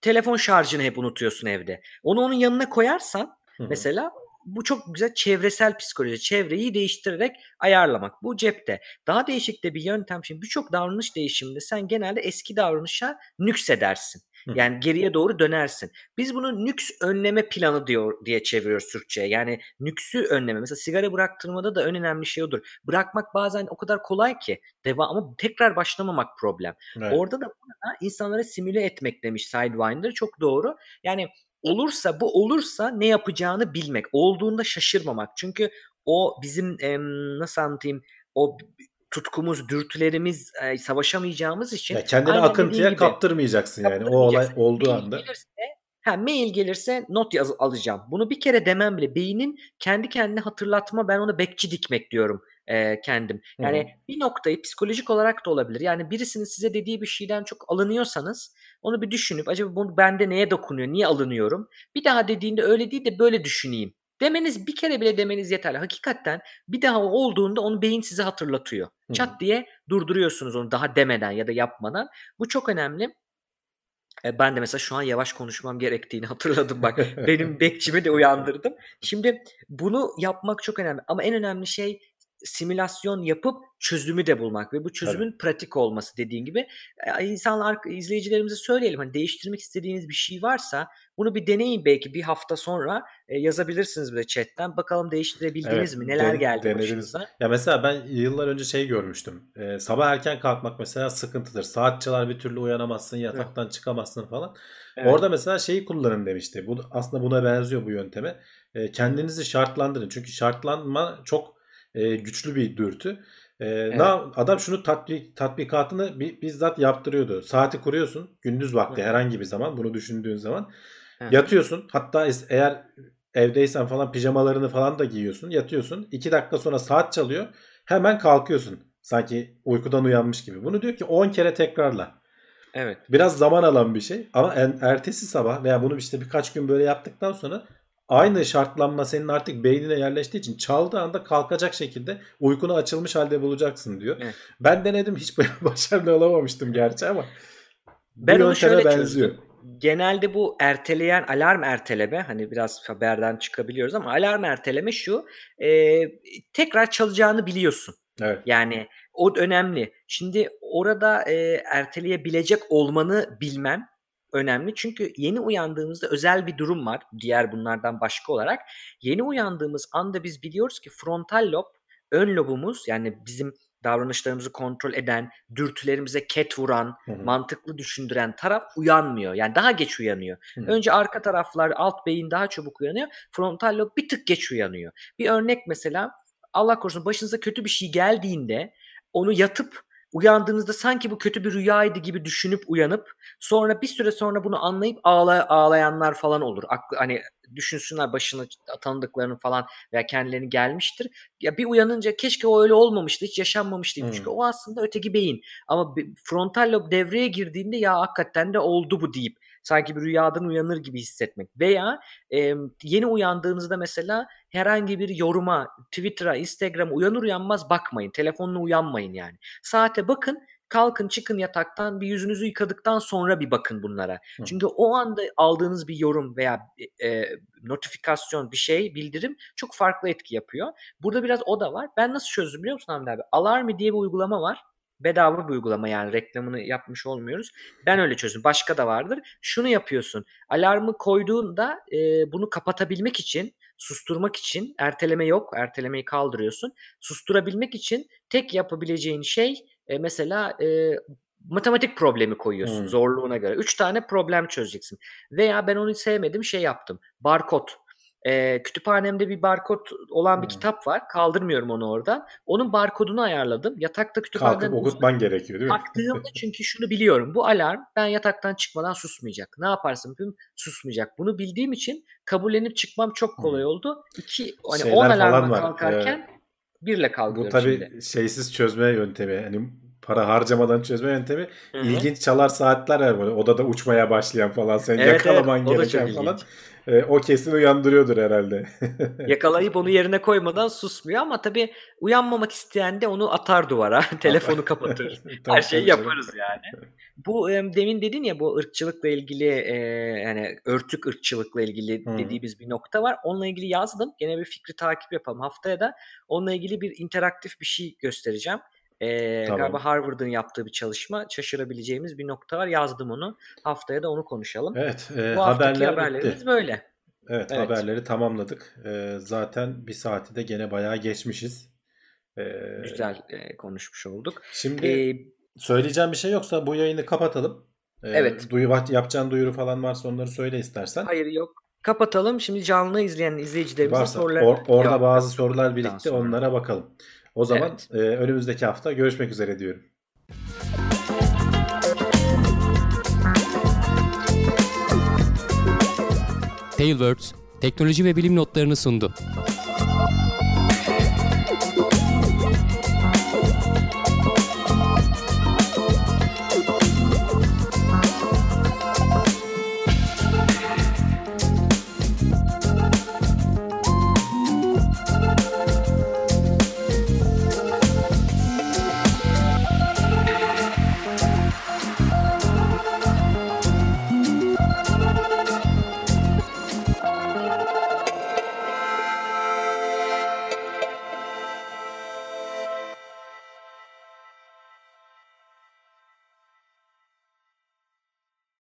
telefon şarjını hep unutuyorsun evde. Onu onun yanına koyarsan Hı hı. mesela bu çok güzel çevresel psikoloji. Çevreyi değiştirerek ayarlamak. Bu cepte. Daha değişik de bir yöntem. Şimdi birçok davranış değişiminde sen genelde eski davranışa nüksedersin. Yani geriye doğru dönersin. Biz bunu nüks önleme planı diyor diye çeviriyoruz Türkçe'ye. Yani nüksü önleme. Mesela sigara bıraktırmada da en önemli şey odur. Bırakmak bazen o kadar kolay ki. Devam ama tekrar başlamamak problem. Evet. Orada da insanlara simüle etmek demiş Sidewinder. Çok doğru. Yani olursa bu olursa ne yapacağını bilmek. Olduğunda şaşırmamak. Çünkü o bizim em, nasıl anlatayım o tutkumuz, dürtülerimiz e, savaşamayacağımız için Ya kendini akıntıya gibi kaptırmayacaksın yani o olay olduğu Mail anda. gelirse ha mail gelirse not yaz alacağım. Bunu bir kere demem bile beynin kendi kendine hatırlatma ben ona bekçi dikmek diyorum e, kendim. Yani hı. bir noktayı psikolojik olarak da olabilir. Yani birisinin size dediği bir şeyden çok alınıyorsanız onu bir düşünüp acaba bu bende neye dokunuyor, niye alınıyorum? Bir daha dediğinde öyle değil de böyle düşüneyim. Demeniz bir kere bile demeniz yeterli. Hakikaten bir daha olduğunda onu beyin size hatırlatıyor. Hı. Çat diye durduruyorsunuz onu daha demeden ya da yapmadan. Bu çok önemli. E, ben de mesela şu an yavaş konuşmam gerektiğini [LAUGHS] hatırladım bak. Benim bekçimi de uyandırdım. Şimdi bunu yapmak çok önemli ama en önemli şey simülasyon yapıp çözümü de bulmak ve bu çözümün pratik olması dediğin gibi. E, insanlar izleyicilerimize söyleyelim hani değiştirmek istediğiniz bir şey varsa bunu bir deneyin belki bir hafta sonra e, yazabilirsiniz bir de chatten. Bakalım değiştirebildiniz Evet, mi? Neler den- geldi denediniz. başınıza? Ya mesela ben yıllar önce şey görmüştüm. Ee, sabah erken kalkmak mesela sıkıntıdır. Saat çalar bir türlü uyanamazsın, yataktan çıkamazsın falan. Evet. Orada mesela şeyi kullanın demişti. Bu aslında buna benziyor bu yönteme. Ee, kendinizi şartlandırın. Çünkü şartlanma çok e, güçlü bir dürtü. Ne yap- adam şunu tatbik tatbikatını bi- bizzat yaptırıyordu. Saati kuruyorsun gündüz vakti Hı. herhangi bir zaman bunu düşündüğün zaman Hı. yatıyorsun. Hatta eğer evdeysen falan pijamalarını falan da giyiyorsun. Yatıyorsun. 2 dakika sonra saat çalıyor. Hemen kalkıyorsun. Sanki uykudan uyanmış gibi. Bunu diyor ki 10 kere tekrarla. Evet. Biraz zaman alan bir şey ama en, ertesi sabah veya bunu işte birkaç gün böyle yaptıktan sonra aynı şartlanma senin artık beynine yerleştiği için çaldığı anda kalkacak şekilde uykunu açılmış halde bulacaksın diyor. Evet. Ben denedim hiç [LAUGHS] böyle başarılı olamamıştım gerçi ama Ben onu şöyle benziyor. çözdüm. Genelde bu erteleyen alarm erteleme hani biraz haberden çıkabiliyoruz ama alarm erteleme şu e, tekrar çalacağını biliyorsun. Evet. Yani o önemli. Şimdi orada e, erteleyebilecek olmanı bilmen önemli. Çünkü yeni uyandığımızda özel bir durum var. Diğer bunlardan başka olarak. Yeni uyandığımız anda biz biliyoruz ki frontal lob, ön lobumuz yani bizim davranışlarımızı kontrol eden, dürtülerimize ket vuran, Hı hı. mantıklı düşündüren taraf uyanmıyor. Yani daha geç uyanıyor. Hı. Önce arka taraflar, alt beyin daha çabuk uyanıyor. Frontal lob bir tık geç uyanıyor. Bir örnek mesela Allah korusun başınıza kötü bir şey geldiğinde onu yatıp uyandığınızda sanki bu kötü bir rüyaydı gibi düşünüp uyanıp sonra bir süre sonra bunu anlayıp ağla, ağlayanlar falan olur. Aklı, hani düşünsünler başına tanıdıklarını falan veya kendilerini gelmiştir. Ya bir uyanınca keşke o öyle olmamıştı, hiç yaşanmamıştı. Hmm. Çünkü o aslında öteki beyin. Ama frontal lob devreye girdiğinde ya hakikaten de oldu bu deyip sanki bir rüyadan uyanır gibi hissetmek. Veya e, yeni uyandığınızda mesela herhangi bir yoruma, Twitter'a, Instagram'a uyanır uyanmaz bakmayın. Telefonla uyanmayın yani. Saate bakın, kalkın çıkın yataktan bir yüzünüzü yıkadıktan sonra bir bakın bunlara. Hı. Çünkü o anda aldığınız bir yorum veya e, notifikasyon bir şey bildirim çok farklı etki yapıyor. Burada biraz o da var. Ben nasıl çözdüm biliyor musun Hamdi abi? Alarmi diye bir uygulama var. Bedava bir uygulama yani reklamını yapmış olmuyoruz. Ben öyle çözdüm. Başka da vardır. Şunu yapıyorsun. Alarmı koyduğunda e, bunu kapatabilmek için, susturmak için erteleme yok. Ertelemeyi kaldırıyorsun. Susturabilmek için tek yapabileceğin şey e, mesela e, matematik problemi koyuyorsun Hmm. zorluğuna göre. Üç tane problem çözeceksin. Veya ben onu sevmedim şey yaptım. Barkod. Ee, kütüphanemde bir barkod olan bir Hmm. kitap var. Kaldırmıyorum onu oradan. Onun barkodunu ayarladım. Yatakta kütüphaneden Kalkıp okutman gerekiyor değil mi? baktığımda [LAUGHS] çünkü şunu biliyorum. Bu alarm ben yataktan çıkmadan susmayacak. Ne yaparsam yapayım susmayacak. Bunu bildiğim için kabullenip çıkmam çok kolay Hmm. oldu. İki, hani Şeyler 10 falan alarma var. kalkarken birle Bu kalkıyorum tabii şimdi. şeysiz çözme yöntemi. Hani para harcamadan çözme yöntemi. Hı hı. İlginç çalar saatler var böyle. Odada uçmaya başlayan falan. Sen Evet, yakalaman evet, gereken falan. E, o kesin uyandırıyordur herhalde. [LAUGHS] Yakalayıp onu yerine koymadan susmuyor ama tabii uyanmamak isteyen de onu atar duvara. [LAUGHS] Telefonu [LAUGHS] kapatır. Her şeyi yaparız yani. Bu em, demin dedin ya bu ırkçılıkla ilgili e, yani örtük ırkçılıkla ilgili Hı. dediğimiz bir nokta var. Onunla ilgili yazdım. Gene bir fikri takip yapalım. Haftaya da onunla ilgili bir interaktif bir şey göstereceğim. E, Tamam. Galiba Harvard'ın yaptığı bir çalışma. Şaşırabileceğimiz bir nokta var. Yazdım onu. Haftaya da onu konuşalım. Evet, e, bu haftaki haberler haberlerimiz bitti. böyle. Evet, Evet. haberleri tamamladık. E, zaten bir saati de gene bayağı geçmişiz. E, Güzel e, konuşmuş olduk. Şimdi E, söyleyeceğim bir şey yoksa bu yayını kapatalım. E, Evet. Duyu, yapacağın duyuru falan varsa onları söyle istersen. hayır yok. Kapatalım. Şimdi canlı izleyen izleyicilerimizin Varsa sorularına or- orada bazı sorular birikti sonra. onlara bakalım. O zaman Evet. e, önümüzdeki hafta görüşmek üzere diyorum. Tailwords teknoloji ve bilim notlarını sundu.